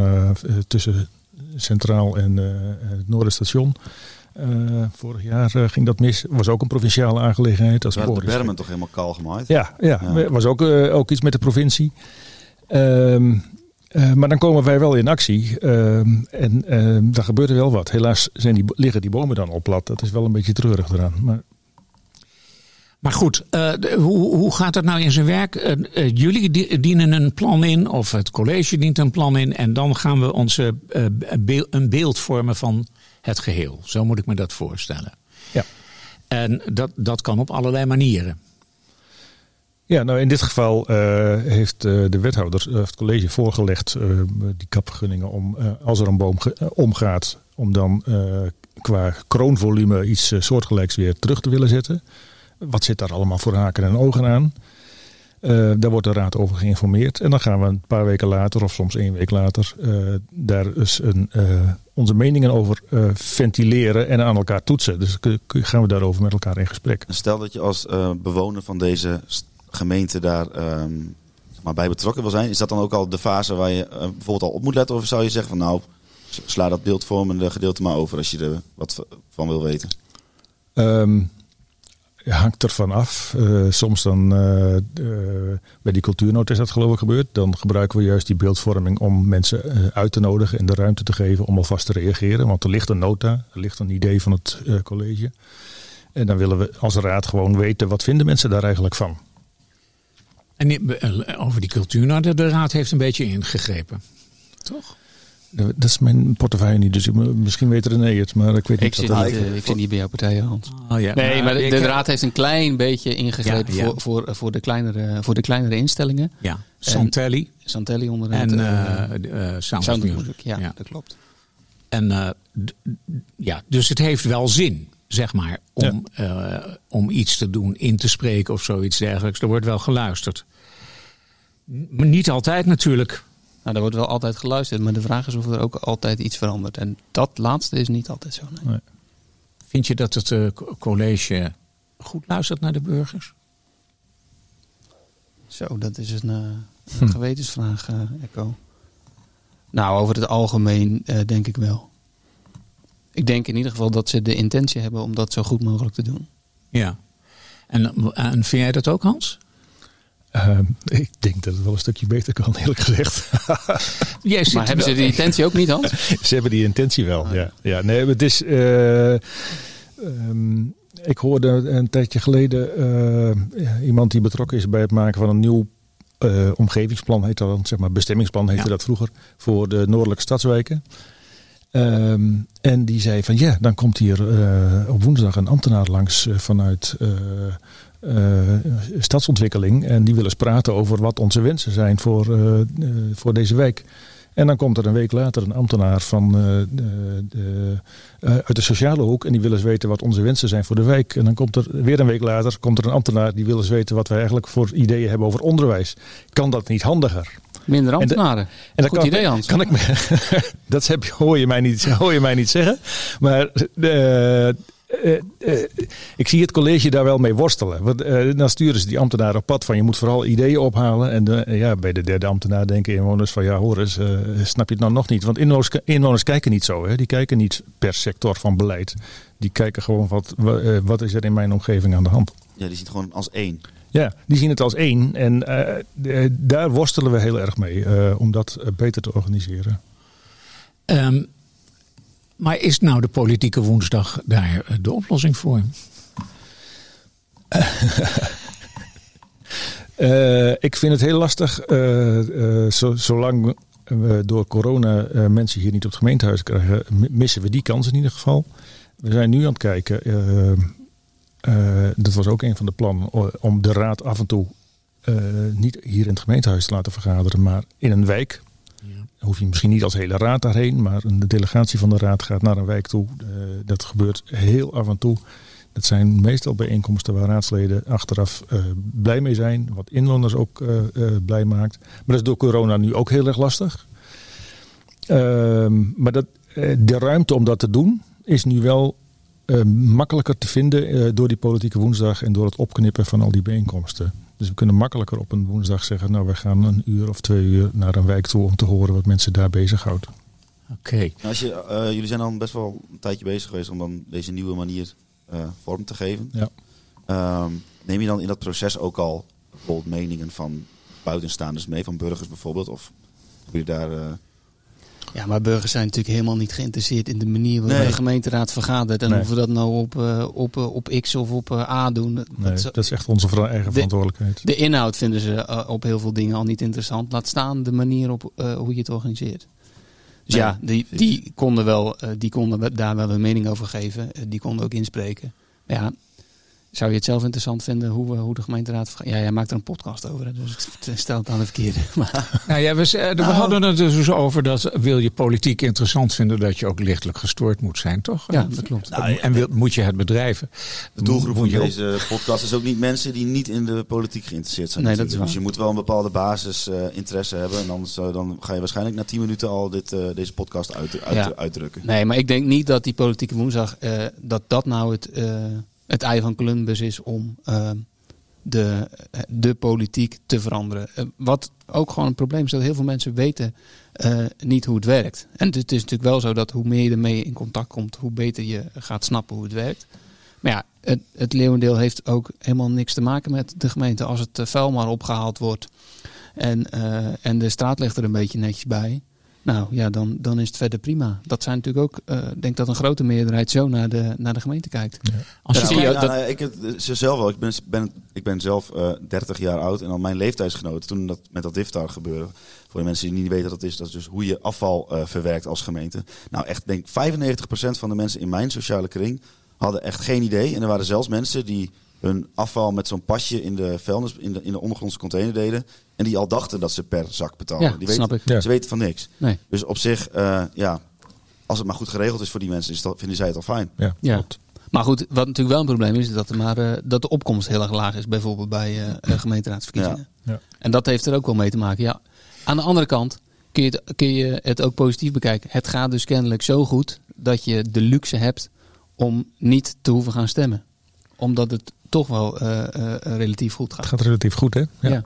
Speaker 4: tussen Centraal en het Noorderstation. Vorig jaar ging dat mis. Was ook een provinciale aangelegenheid. Als
Speaker 1: de bermen toch helemaal kaal gemaaid?
Speaker 4: Ja, ja, ja. was ook, ook iets met de provincie. Um, uh, maar dan komen wij wel in actie. Uh, en uh, daar gebeurt er wel wat. Helaas zijn die, liggen die bomen dan op plat. Dat is wel een beetje treurig eraan. Maar,
Speaker 2: maar goed, de, hoe, hoe gaat dat nou in zijn werk? jullie dienen een plan in, of het college dient een plan in. En dan gaan we onze, een beeld vormen van het geheel. Zo moet ik me dat voorstellen.
Speaker 4: Ja.
Speaker 2: En dat, dat kan op allerlei manieren.
Speaker 4: Ja, nou in dit geval uh, heeft uh, de wethouder, uh, het college voorgelegd die kapvergunningen om, als er een boom omgaat, om dan qua kroonvolume iets soortgelijks weer terug te willen zetten. Wat zit daar allemaal voor haken en ogen aan? daar wordt de raad over geïnformeerd. En dan gaan we een paar weken later, of soms één week later, daar een, onze meningen over ventileren en aan elkaar toetsen. Dus gaan we daarover met elkaar in gesprek.
Speaker 1: Stel dat je als bewoner van deze gemeente daar um, maar bij betrokken wil zijn. Is dat dan ook al de fase waar je uh, bijvoorbeeld al op moet letten? Of zou je zeggen van nou, sla dat beeldvormende gedeelte maar over als je er wat van wil weten?
Speaker 4: Um, hangt ervan af. Uh, soms dan uh, bij die cultuurnoot is dat geloof ik gebeurd. Dan gebruiken we juist die beeldvorming om mensen uit te nodigen en de ruimte te geven om alvast te reageren. Want er ligt een nota, er ligt een idee van het college. En dan willen we als raad gewoon weten wat vinden mensen daar eigenlijk van.
Speaker 2: En over die cultuur, nou, de, de raad heeft een beetje ingegrepen. Toch?
Speaker 4: Dat is mijn portefeuille niet, dus ik- misschien weet René het, maar ik weet
Speaker 5: Ik
Speaker 4: niet
Speaker 5: zit,
Speaker 4: wat
Speaker 5: niet,
Speaker 4: dat
Speaker 5: eh, ik zit niet bij jouw partij, Hans.
Speaker 2: Oh, ja.
Speaker 5: Nee,
Speaker 2: Nou,
Speaker 5: maar de,
Speaker 2: ik
Speaker 5: raad heeft een klein beetje ingegrepen
Speaker 2: Ja, ja.
Speaker 5: Voor, voor, voor, de kleinere, voor de kleinere instellingen.
Speaker 2: Ja, Santelli
Speaker 5: Santelli onder
Speaker 2: en eh
Speaker 5: eh,
Speaker 2: eh, Sound,
Speaker 5: Sound
Speaker 2: Music.
Speaker 5: Music. Ja,
Speaker 2: Ja.
Speaker 5: dat klopt.
Speaker 2: En eh, ja, dus het heeft wel zin, zeg maar, om, eh, om iets te doen, in te spreken of zoiets dergelijks. Er wordt wel geluisterd. Maar niet altijd natuurlijk.
Speaker 5: Nou, er wordt wel altijd geluisterd, maar de vraag is of er ook altijd iets verandert. En dat laatste is niet altijd zo. nee.
Speaker 2: Vind je dat het eh, co- college goed luistert naar de burgers?
Speaker 5: Zo, dat is een, eh, een gewetensvraag, eh, Echo. Nou, over het algemeen eh, denk ik wel. Ik denk in ieder geval dat ze de intentie hebben om dat zo goed mogelijk te doen.
Speaker 2: Ja. En, en vind jij dat ook, Hans?
Speaker 4: Ehm, ik denk dat het wel een stukje beter kan, eerlijk gezegd. (laughs)
Speaker 2: Jij
Speaker 5: Maar hebben ze die intentie ook niet, Hans? (laughs)
Speaker 4: Ze hebben die intentie wel, ja. ja nee, het is... eh, ehm, ik hoorde een tijdje geleden eh, iemand die betrokken is bij het maken van een nieuw eh, omgevingsplan, heet dat dan, zeg maar bestemmingsplan heette
Speaker 2: Ja.
Speaker 4: dat vroeger, voor de noordelijke stadswijken. Ehm, en die zei van ja, dan komt hier eh, op woensdag een ambtenaar langs eh, vanuit eh, stadsontwikkeling. En die willen eens praten over wat onze wensen zijn voor, voor deze wijk. En dan komt er een week later een ambtenaar van, eh, de, eh, uit de sociale hoek. En die wil eens weten wat onze wensen zijn voor de wijk. En dan komt er weer een week later komt er een ambtenaar die wil eens weten wat wij eigenlijk voor ideeën hebben over onderwijs. Kan dat niet handiger?
Speaker 5: Minder
Speaker 4: En de-
Speaker 5: ambtenaren.
Speaker 4: En dan
Speaker 5: Goed
Speaker 4: kan,
Speaker 5: idee, Hans.
Speaker 4: Kan ik me, (laughs) dat heb hoor, je mij niet, hoor je mij niet zeggen. Maar eh, eh, eh, ik zie het college daar wel mee worstelen. Want, eh, dan sturen ze die ambtenaar op pad van je moet vooral ideeën ophalen. En eh, ja, bij de derde ambtenaar denken inwoners van ja hoor eens, eh, snap je het nou nog niet? Want inwoners, inwoners kijken niet zo. Hè? Die kijken niet per sector van beleid. Die kijken gewoon wat, wa- eh, wat is er in mijn omgeving aan de hand.
Speaker 1: Ja, die ziet het gewoon als één.
Speaker 4: Ja, die zien het als één. En eh, eh, daar worstelen we heel erg mee eh, om dat eh, beter te organiseren.
Speaker 2: Ehm, maar is nou de politieke woensdag daar eh, de oplossing voor? (laughs)
Speaker 4: Eh, ik vind het heel lastig, zo- zolang we door corona mensen hier niet op het gemeentehuis krijgen, missen we die kans in ieder geval. We zijn nu aan het kijken, dat was ook een van de plannen, om de raad af en toe niet hier in het gemeentehuis te laten vergaderen, maar in een wijk. Dan hoef je misschien niet als hele raad daarheen, maar een delegatie van de raad gaat naar een wijk toe. Eh, dat gebeurt heel af en toe. Dat zijn meestal bijeenkomsten waar raadsleden achteraf eh, blij mee zijn. Wat inwoners ook eh, blij maakt. Maar dat is door corona nu ook heel erg lastig. Ehm, maar dat, de ruimte om dat te doen is nu wel eh, makkelijker te vinden eh, door die politieke woensdag en door het opknippen van al die bijeenkomsten. Dus we kunnen makkelijker op een woensdag zeggen, nou we gaan een uur of twee uur naar een wijk toe om te horen wat mensen daar bezighoudt.
Speaker 2: Oké.
Speaker 1: Nou, Als je, eh, jullie zijn dan best wel een tijdje bezig geweest om dan deze nieuwe manier eh, vorm te geven.
Speaker 4: Ja.
Speaker 1: Ehm, neem je dan in dat proces ook al bijvoorbeeld meningen van buitenstaanders mee, van burgers bijvoorbeeld? Of hebben jullie daar...
Speaker 5: Ja, maar burgers zijn natuurlijk helemaal niet geïnteresseerd in de manier waarop
Speaker 1: Nee.
Speaker 5: de gemeenteraad vergadert. En
Speaker 4: Nee.
Speaker 5: of we dat nou op, eh, op, eh, op X of op eh, A doen. Dat-
Speaker 4: Nee,
Speaker 5: dat-
Speaker 4: dat is echt onze eigen
Speaker 5: De-
Speaker 4: verantwoordelijkheid.
Speaker 5: de inhoud vinden ze op heel veel dingen al niet interessant. Laat staan de manier op hoe je het organiseert. Dus
Speaker 1: Nee,
Speaker 5: ja, die, die konden, wel, die konden daar wel een mening over geven. Die konden ook inspreken. Maar ja, zou je het zelf interessant vinden hoe, we- hoe de gemeenteraad... Ja, jij maakt er een podcast over, hè, dus ik stel het aan de verkeerde. (laughs) Maar,
Speaker 2: Nou ja, we, eh, we hadden het er dus over dat wil je politiek interessant vinden dat je ook lichtelijk gestoord moet zijn, toch?
Speaker 5: ja, dat klopt.
Speaker 1: Nou,
Speaker 2: en wil, moet je het bedrijven?
Speaker 1: De doelgroep van deze podcast is ook niet mensen die niet in de politiek geïnteresseerd zijn.
Speaker 5: Nee, dat is
Speaker 1: Dus je moet wel een bepaalde basis eh, interesse hebben. En anders, eh, dan ga je waarschijnlijk na 10 minuten al dit, eh, deze podcast uit, uit,
Speaker 5: Ja.
Speaker 1: uitdrukken.
Speaker 5: Nee, maar ik denk niet dat die politieke woensdag, eh, dat dat nou het, eh, het ei van Columbus is om eh, de, de politiek te veranderen. Eh, wat ook gewoon een probleem is, dat heel veel mensen weten eh, niet hoe het werkt. En het is natuurlijk wel zo dat hoe meer je ermee in contact komt, hoe beter je gaat snappen hoe het werkt. Maar ja, het, het leeuwendeel heeft ook helemaal niks te maken met de gemeente. Als het eh, vuil maar opgehaald wordt en, en de straat ligt er een beetje netjes bij, Nou ja, dan, dan is het verder prima. Dat zijn natuurlijk ook, eh, ik denk dat een grote meerderheid zo naar de, naar de gemeente kijkt.
Speaker 2: Als je
Speaker 5: dat-
Speaker 1: nou, ik, het- ze zelf wel. Ik ben, ben, ik ben zelf eh 30 jaar oud en al mijn leeftijdsgenoten toen dat met dat DIFTAR gebeurde. Voor de mensen die niet weten wat dat is, dat is dus hoe je afval eh, verwerkt als gemeente. Nou, echt denk ik 95% van de mensen in mijn sociale kring hadden echt geen idee. En er waren zelfs mensen die hun afval met zo'n pasje in de vuilnis, in de, in de ondergrondse container deden. En die al dachten dat ze per zak betaalden.
Speaker 5: Ja,
Speaker 1: die
Speaker 5: snap
Speaker 1: weten,
Speaker 4: ik.
Speaker 1: Ze weten van niks.
Speaker 5: Nee.
Speaker 1: Dus op zich, eh, ja, als het maar goed geregeld is voor die mensen, is dat, vinden zij het al fijn.
Speaker 4: Ja,
Speaker 5: Ja.
Speaker 4: klopt.
Speaker 5: Maar goed, wat natuurlijk wel een probleem is, is dat, er maar, eh, dat de opkomst heel erg laag is. Bijvoorbeeld bij eh, gemeenteraadsverkiezingen.
Speaker 4: Ja. Ja.
Speaker 5: En dat heeft er ook wel mee te maken. Ja. Aan de andere kant kun je, het, kun je het ook positief bekijken. Het gaat dus kennelijk zo goed dat je de luxe hebt om niet te hoeven gaan stemmen. Omdat het toch wel eh, eh, relatief goed gaat.
Speaker 4: Het gaat relatief goed, hè?
Speaker 5: Ja.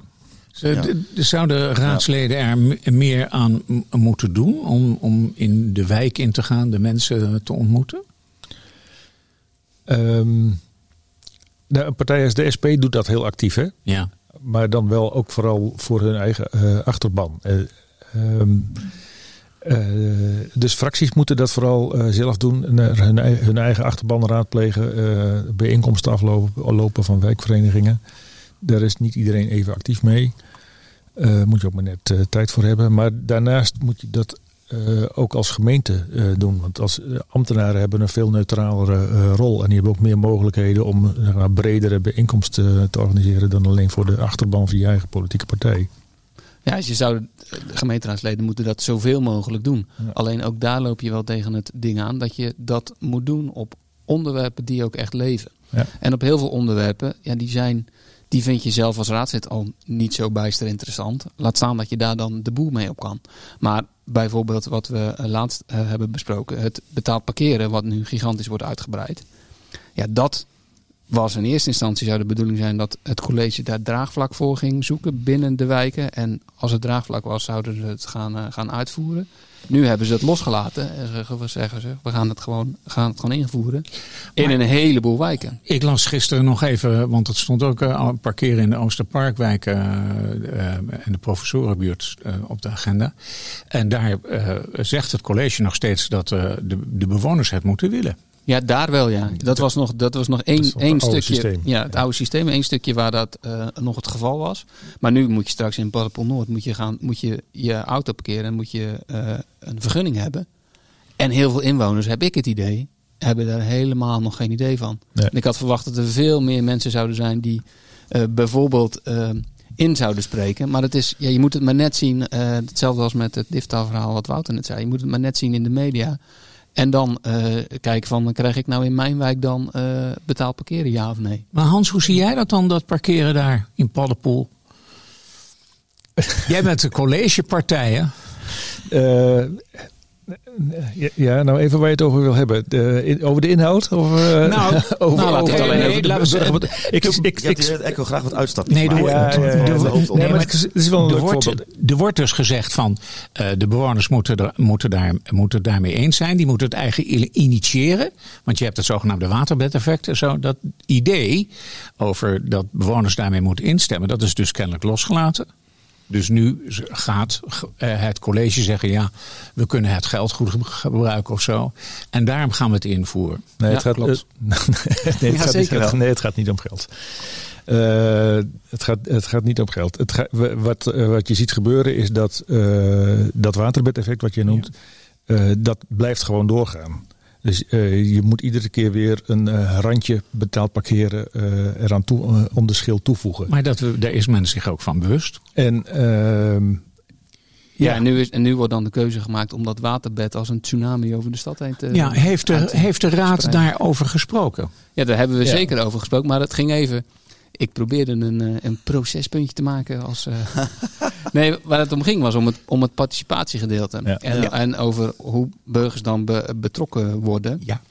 Speaker 2: D- Zouden raadsleden er m- meer aan m- moeten doen om, om in de wijk in te gaan, de mensen te ontmoeten?
Speaker 4: Ehm, nou, een partij als de SP doet dat heel actief, hè?
Speaker 2: Ja.
Speaker 4: Maar dan wel ook vooral voor hun eigen eh, achterban. Eh, ehm, eh, dus fracties moeten dat vooral eh, zelf doen. En, eh, hun, hun eigen achterban raadplegen. eh, bijeenkomsten aflopen lopen van wijkverenigingen. Daar is niet iedereen even actief mee. Eh moet je ook maar net eh, tijd voor hebben. Maar daarnaast moet je dat eh, ook als gemeente eh, doen. Want als eh, ambtenaren hebben een veel neutralere eh, rol. En die hebben ook meer mogelijkheden om eh, bredere bijeenkomsten te organiseren. dan alleen voor de achterban van je eigen politieke partij.
Speaker 5: Ja, dus je zou, de gemeenteraadsleden moeten dat zoveel mogelijk doen.
Speaker 4: Ja.
Speaker 5: Alleen ook daar loop je wel tegen het ding aan dat je dat moet doen op onderwerpen die ook echt leven.
Speaker 4: Ja.
Speaker 5: En op heel veel onderwerpen, ja, die, zijn, die vind je zelf als raadslid al niet zo bijster interessant. Laat staan dat je daar dan de boel mee op kan. Maar bijvoorbeeld wat we eh, laatst eh, hebben besproken, het betaald parkeren, wat nu gigantisch wordt uitgebreid. Ja, dat was in eerste instantie zou de bedoeling zijn dat het college daar draagvlak voor ging zoeken binnen de wijken. En als het draagvlak was, zouden ze het gaan, eh, gaan uitvoeren. Nu hebben ze het losgelaten en zeggen, ze, we gaan het gewoon, gaan het gewoon invoeren. In een heleboel wijken.
Speaker 2: Ik las gisteren nog even, want het stond ook al parkeren in de Oosterparkwijk eh, en de professorenbuurt op de agenda. En daar zegt het college nog steeds dat de, de bewoners het moeten willen.
Speaker 5: Ja, daar wel ja. Dat was nog, dat was nog één, één
Speaker 4: het oude
Speaker 5: stukje.
Speaker 4: systeem.
Speaker 5: Ja, het oude systeem. één stukje waar dat eh, nog het geval was. Maar nu moet je straks in Paddenpoel Noord moet je, gaan, moet je je auto parkeren en moet je eh, een vergunning hebben. En heel veel inwoners, heb ik het idee, hebben daar helemaal nog geen idee van.
Speaker 4: Nee.
Speaker 5: En ik had verwacht dat er veel meer mensen zouden zijn die eh, bijvoorbeeld in zouden spreken. Maar het is, ja, je moet het maar net zien. hetzelfde als met het DIFTA-verhaal wat Wouter net zei. Je moet het maar net zien in de media. En dan eh, kijken van, krijg ik nou in mijn wijk dan eh, betaald parkeren, ja of nee?
Speaker 2: Maar Hans, hoe zie jij dat dan, dat parkeren daar in Paddenpoel? (laughs) jij bent de collegepartij, hè?
Speaker 4: Eh, ja, nou even waar je het over wil hebben. De, in- over de inhoud? Of, eh,
Speaker 2: Nou, (laughs)
Speaker 4: over,
Speaker 2: nou, laat
Speaker 4: over-
Speaker 2: het alleen
Speaker 4: over
Speaker 2: even-
Speaker 4: de-
Speaker 2: laten we zeggen-
Speaker 4: over- ik, ik, ik,
Speaker 1: Ik heb hier het Echo graag wat uitstapjes
Speaker 2: Nee, er wordt-
Speaker 4: ja, ja, ja, ja.
Speaker 2: wordt-
Speaker 4: Nee, maar het is- het is wel een leuk
Speaker 2: wordt,
Speaker 4: voorbeeld.
Speaker 2: wordt dus gezegd van eh, de bewoners moeten, er, moeten, daar, moeten het daarmee eens zijn. Die moeten het eigen initiëren. Want je hebt het zogenaamde waterbedeffect. en Zo. Dat idee over dat bewoners daarmee moeten instemmen, dat is dus kennelijk losgelaten. Dus nu gaat eh, het college zeggen: ja, we kunnen het geld goed gebruiken of zo. En daarom gaan we het invoeren.
Speaker 4: Nee,
Speaker 5: Ja,
Speaker 4: het gaat,
Speaker 5: klopt.
Speaker 4: eh, nee, het
Speaker 5: Ja,
Speaker 4: gaat, het
Speaker 5: wel.
Speaker 4: nee, het gaat niet om geld. Eh, het, gaat, het gaat niet om geld. Het wat, eh, wat je ziet gebeuren is dat uh, dat waterbedeffect wat je noemt, uh, dat blijft gewoon doorgaan. Dus uh, je moet iedere keer weer een uh, randje betaald parkeren uh, eraan toe, om de schil toevoegen.
Speaker 2: Maar dat, we, daar is men zich ook van bewust.
Speaker 4: En ehm,
Speaker 5: Ja, en, nu is, en nu wordt dan de keuze gemaakt om dat waterbed als een tsunami over de stad heen te.
Speaker 2: Ja, heeft de,
Speaker 5: te
Speaker 2: heeft de raad daarover gesproken?
Speaker 5: Ja, daar hebben we
Speaker 4: Ja.
Speaker 5: zeker over gesproken. Maar het ging even. Ik probeerde een, eh, een procespuntje te maken. Als, eh, (laughs) nee, waar het om ging was om het, om het participatiegedeelte.
Speaker 4: Ja.
Speaker 5: En,
Speaker 1: Ja.
Speaker 5: en over hoe burgers dan be- betrokken worden.
Speaker 2: Ja.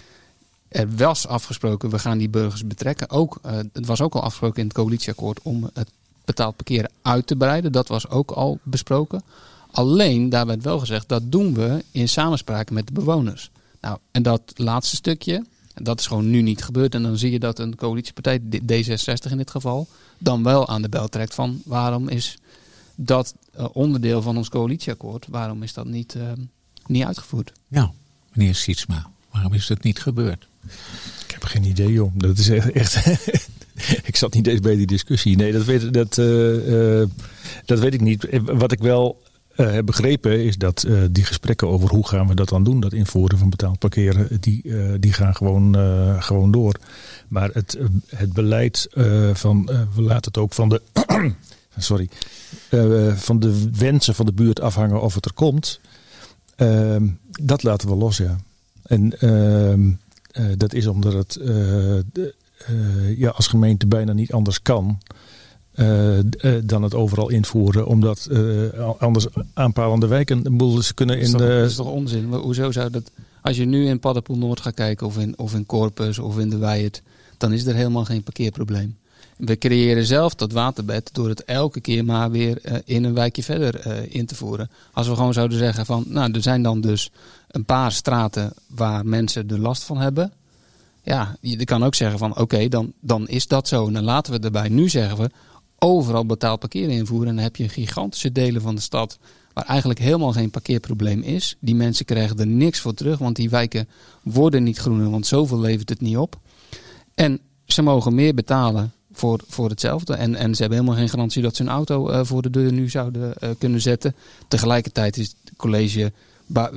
Speaker 5: Er was afgesproken, we gaan die burgers betrekken. Ook, eh, het was ook al afgesproken in het coalitieakkoord om het betaald parkeren uit te breiden. Dat was ook al besproken. Alleen, daar werd wel gezegd, dat doen we in samenspraak met de bewoners. Nou, en dat laatste stukje, dat is gewoon nu niet gebeurd. En dan zie je dat een coalitiepartij, D- D66 in dit geval, dan wel aan de bel trekt van waarom is dat eh, onderdeel van ons coalitieakkoord, waarom is dat niet, eh, niet uitgevoerd?
Speaker 2: Nou, meneer Sietsma, waarom is dat niet gebeurd?
Speaker 4: Ik heb geen idee, joh. Dat is echt. echt (laughs) ik zat niet eens bij die discussie. Nee, dat weet, dat, eh, eh, dat weet ik niet. Wat ik wel eh, heb begrepen is dat eh, die gesprekken over hoe gaan we dat dan doen, dat invoeren van betaald parkeren, die, eh, die gaan gewoon, gewoon door. Maar het, het beleid van, we laten het ook van de, (clears throat) sorry, van de wensen van de buurt afhangen of het er komt. Ehm, dat laten we los, ja. En ehm, eh, dat is omdat het ja, als gemeente bijna niet anders kan. Eh, eh, dan het overal invoeren, omdat eh, anders aanpalende wijken een boel ze kunnen
Speaker 5: Dat is,
Speaker 4: in
Speaker 5: toch,
Speaker 4: de.
Speaker 5: dat is toch onzin? Hoezo zou dat... Als je nu in Paddenpoel Noord gaat kijken of in, of in Corpus of in de Weijert, dan is er helemaal geen parkeerprobleem. We creëren zelf dat waterbed door het elke keer maar weer in een wijkje verder in te voeren. Als we gewoon zouden zeggen van, nou er zijn dan dus een paar straten waar mensen er last van hebben. Ja, je kan ook zeggen van oké, dan, dan is dat zo. En dan laten we erbij. Nu zeggen we overal betaald parkeer invoeren. En dan heb je gigantische delen van de stad waar eigenlijk helemaal geen parkeerprobleem is. Die mensen krijgen er niks voor terug, want die wijken worden niet groener, want zoveel levert het niet op. En ze mogen meer betalen voor, voor hetzelfde. En, en ze hebben helemaal geen garantie dat ze hun auto eh, voor de deur nu zouden eh, kunnen zetten. Tegelijkertijd is het college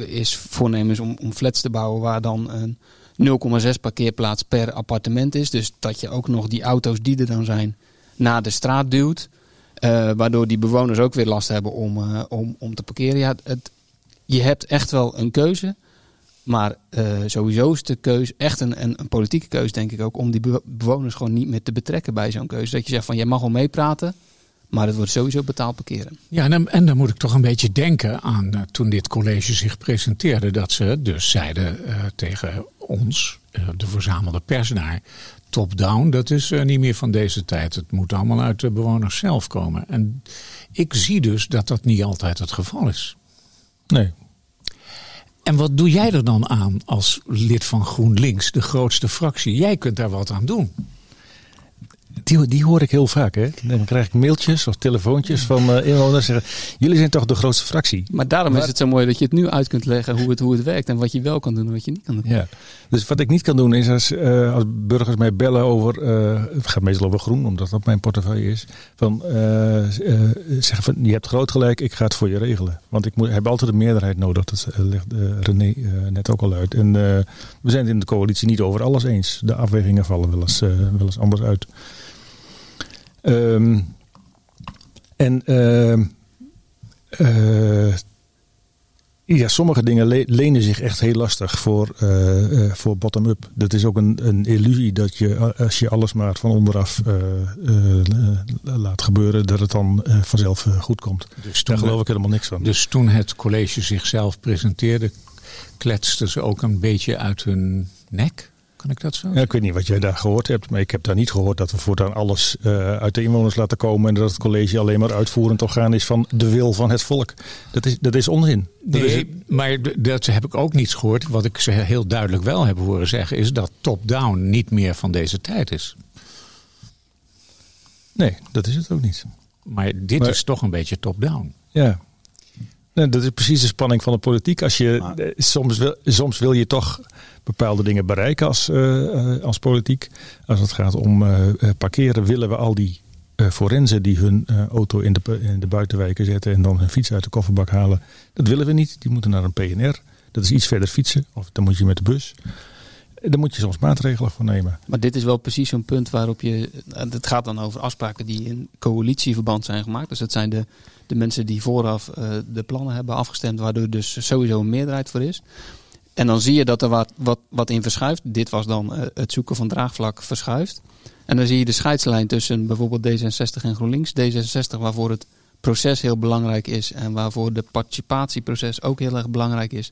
Speaker 5: is voornemens om, om flats te bouwen waar dan een 0,6 parkeerplaats per appartement is. Dus dat je ook nog die auto's die er dan zijn naar de straat duwt. Eh, waardoor die bewoners ook weer last hebben om, eh, om, om te parkeren. Ja, het, je hebt echt wel een keuze. Maar eh, sowieso is de keuze echt een, een, politieke keuze, denk ik ook, om die bewo- bewoners gewoon niet meer te betrekken bij zo'n keuze. Dat je zegt van, jij mag wel meepraten, maar het wordt sowieso betaald parkeren.
Speaker 2: Ja, en dan, en dan moet ik toch een beetje denken aan toen dit college zich presenteerde. Dat ze dus zeiden tegen ons, de verzamelde pers daar, top-down, dat is eh, niet meer van deze tijd. Het moet allemaal uit de bewoners zelf komen. En ik zie dus dat dat niet altijd het geval is.
Speaker 4: Nee.
Speaker 2: En wat doe jij er dan aan als lid van GroenLinks, de grootste fractie? Jij kunt daar wat aan doen.
Speaker 4: Die, die hoor ik heel vaak. Hè? Dan krijg ik mailtjes of telefoontjes van eh, inwoners. Zeggen, jullie zijn toch de grootste fractie?
Speaker 5: Maar daarom
Speaker 4: Maar-
Speaker 5: is het zo mooi dat je het nu uit kunt leggen hoe het, hoe het werkt en wat je wel kan doen en wat je niet kan doen.
Speaker 4: Ja. Dus wat ik niet kan doen is als, eh, als burgers mij bellen over, eh, het gaat meestal over groen, omdat dat mijn portefeuille is, van zeggen van je hebt groot gelijk, ik ga het voor je regelen. Want ik moet, heb altijd een meerderheid nodig, dat legt René net ook al uit. En we zijn het in de coalitie niet over alles eens. De afwegingen vallen wel eens, eh, wel eens anders uit. Ehm, en ehm, eh, ja, sommige dingen le- lenen zich echt heel lastig voor, eh, voor bottom-up. Dat is ook een, een illusie dat je, als je alles maar van onderaf laat gebeuren, dat het dan vanzelf goed komt.
Speaker 2: Dus
Speaker 4: Daar geloof ik helemaal niks van.
Speaker 2: Dus toen het college zichzelf presenteerde, kletsten ze ook een beetje uit hun nek. Kan ik dat zo?
Speaker 4: Ja, ik weet niet wat jij daar gehoord hebt, maar ik heb daar niet gehoord dat we voortaan alles eh, uit de inwoners laten komen en dat het college alleen maar uitvoerend orgaan is van de wil van het volk. Dat is, dat is onzin. Dat is,
Speaker 2: Nee, maar dat heb ik ook niet gehoord. Wat ik ze heel duidelijk wel heb horen zeggen, is dat top-down niet meer van deze tijd is.
Speaker 4: nee, dat is het ook niet.
Speaker 2: Maar dit
Speaker 4: Maar-
Speaker 2: is toch een beetje top-down.
Speaker 4: Ja. Nee, dat is precies de spanning van de politiek. Als je, eh, soms, wil, soms wil je toch bepaalde dingen bereiken als, eh, eh, als politiek. Als het gaat om parkeren, willen we al die eh, forensen die hun auto in de, in de buitenwijken zetten en dan hun fiets uit de kofferbak halen. Dat willen we niet. Die moeten naar een PNR. Dat is iets verder fietsen. Of dan moet je met de bus. Eh, Daar moet je soms maatregelen voor nemen.
Speaker 5: Maar dit is wel precies zo'n punt waarop je. en Het gaat dan over afspraken die in coalitieverband zijn gemaakt. Dus dat zijn de, de mensen die vooraf eh, de plannen hebben afgestemd, waardoor dus sowieso een meerderheid voor is. En dan zie je dat er wat, wat, wat in verschuift. Dit was dan eh, het zoeken van draagvlak verschuift. En dan zie je de scheidslijn tussen bijvoorbeeld D66 en GroenLinks. D66 waarvoor het proces heel belangrijk is en waarvoor de participatieproces ook heel erg belangrijk is.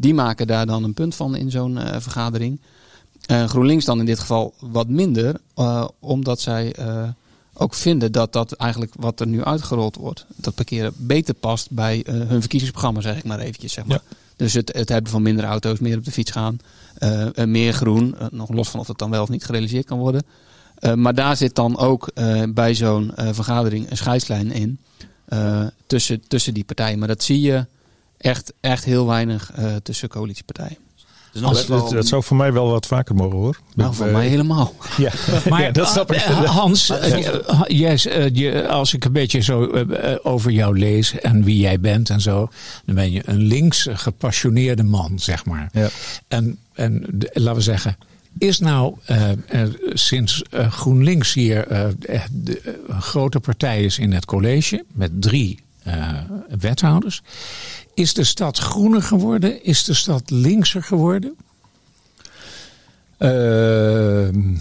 Speaker 5: Die maken daar dan een punt van in zo'n eh, vergadering. GroenLinks dan in dit geval wat minder, eh, omdat zij eh, ook vinden dat dat eigenlijk wat er nu uitgerold wordt, dat parkeren beter past bij hun verkiezingsprogramma, zeg ik maar eventjes. Zeg maar. Dus het, het hebben van minder auto's, meer op de fiets gaan, meer groen, nog los van of dat dan wel of niet gerealiseerd kan worden. Maar daar zit dan ook bij zo'n vergadering een scheidslijn in. tussen, tussen die partijen. Maar dat zie je echt, echt heel weinig eh, tussen coalitiepartijen.
Speaker 1: Dus nog
Speaker 4: Dat,
Speaker 1: best wel-
Speaker 4: dat, dat zou voor mij wel wat vaker mogen hoor.
Speaker 5: Nou, voor
Speaker 4: Eh,
Speaker 5: mij helemaal. (laughs)
Speaker 4: Ja,
Speaker 2: Maar
Speaker 4: ja, dat snap ik.
Speaker 2: eh, Hans, eh, je- als ik een beetje zo over jou lees en wie jij bent en zo, dan ben je een links gepassioneerde man, zeg maar.
Speaker 4: Ja.
Speaker 2: En, en de- laten we zeggen, is nou eh, er sinds eh, GroenLinks hier eh, de, een grote partij is in het college met drie eh, wethouders, is de stad groener geworden? Is de stad linkser geworden?
Speaker 4: Ehm,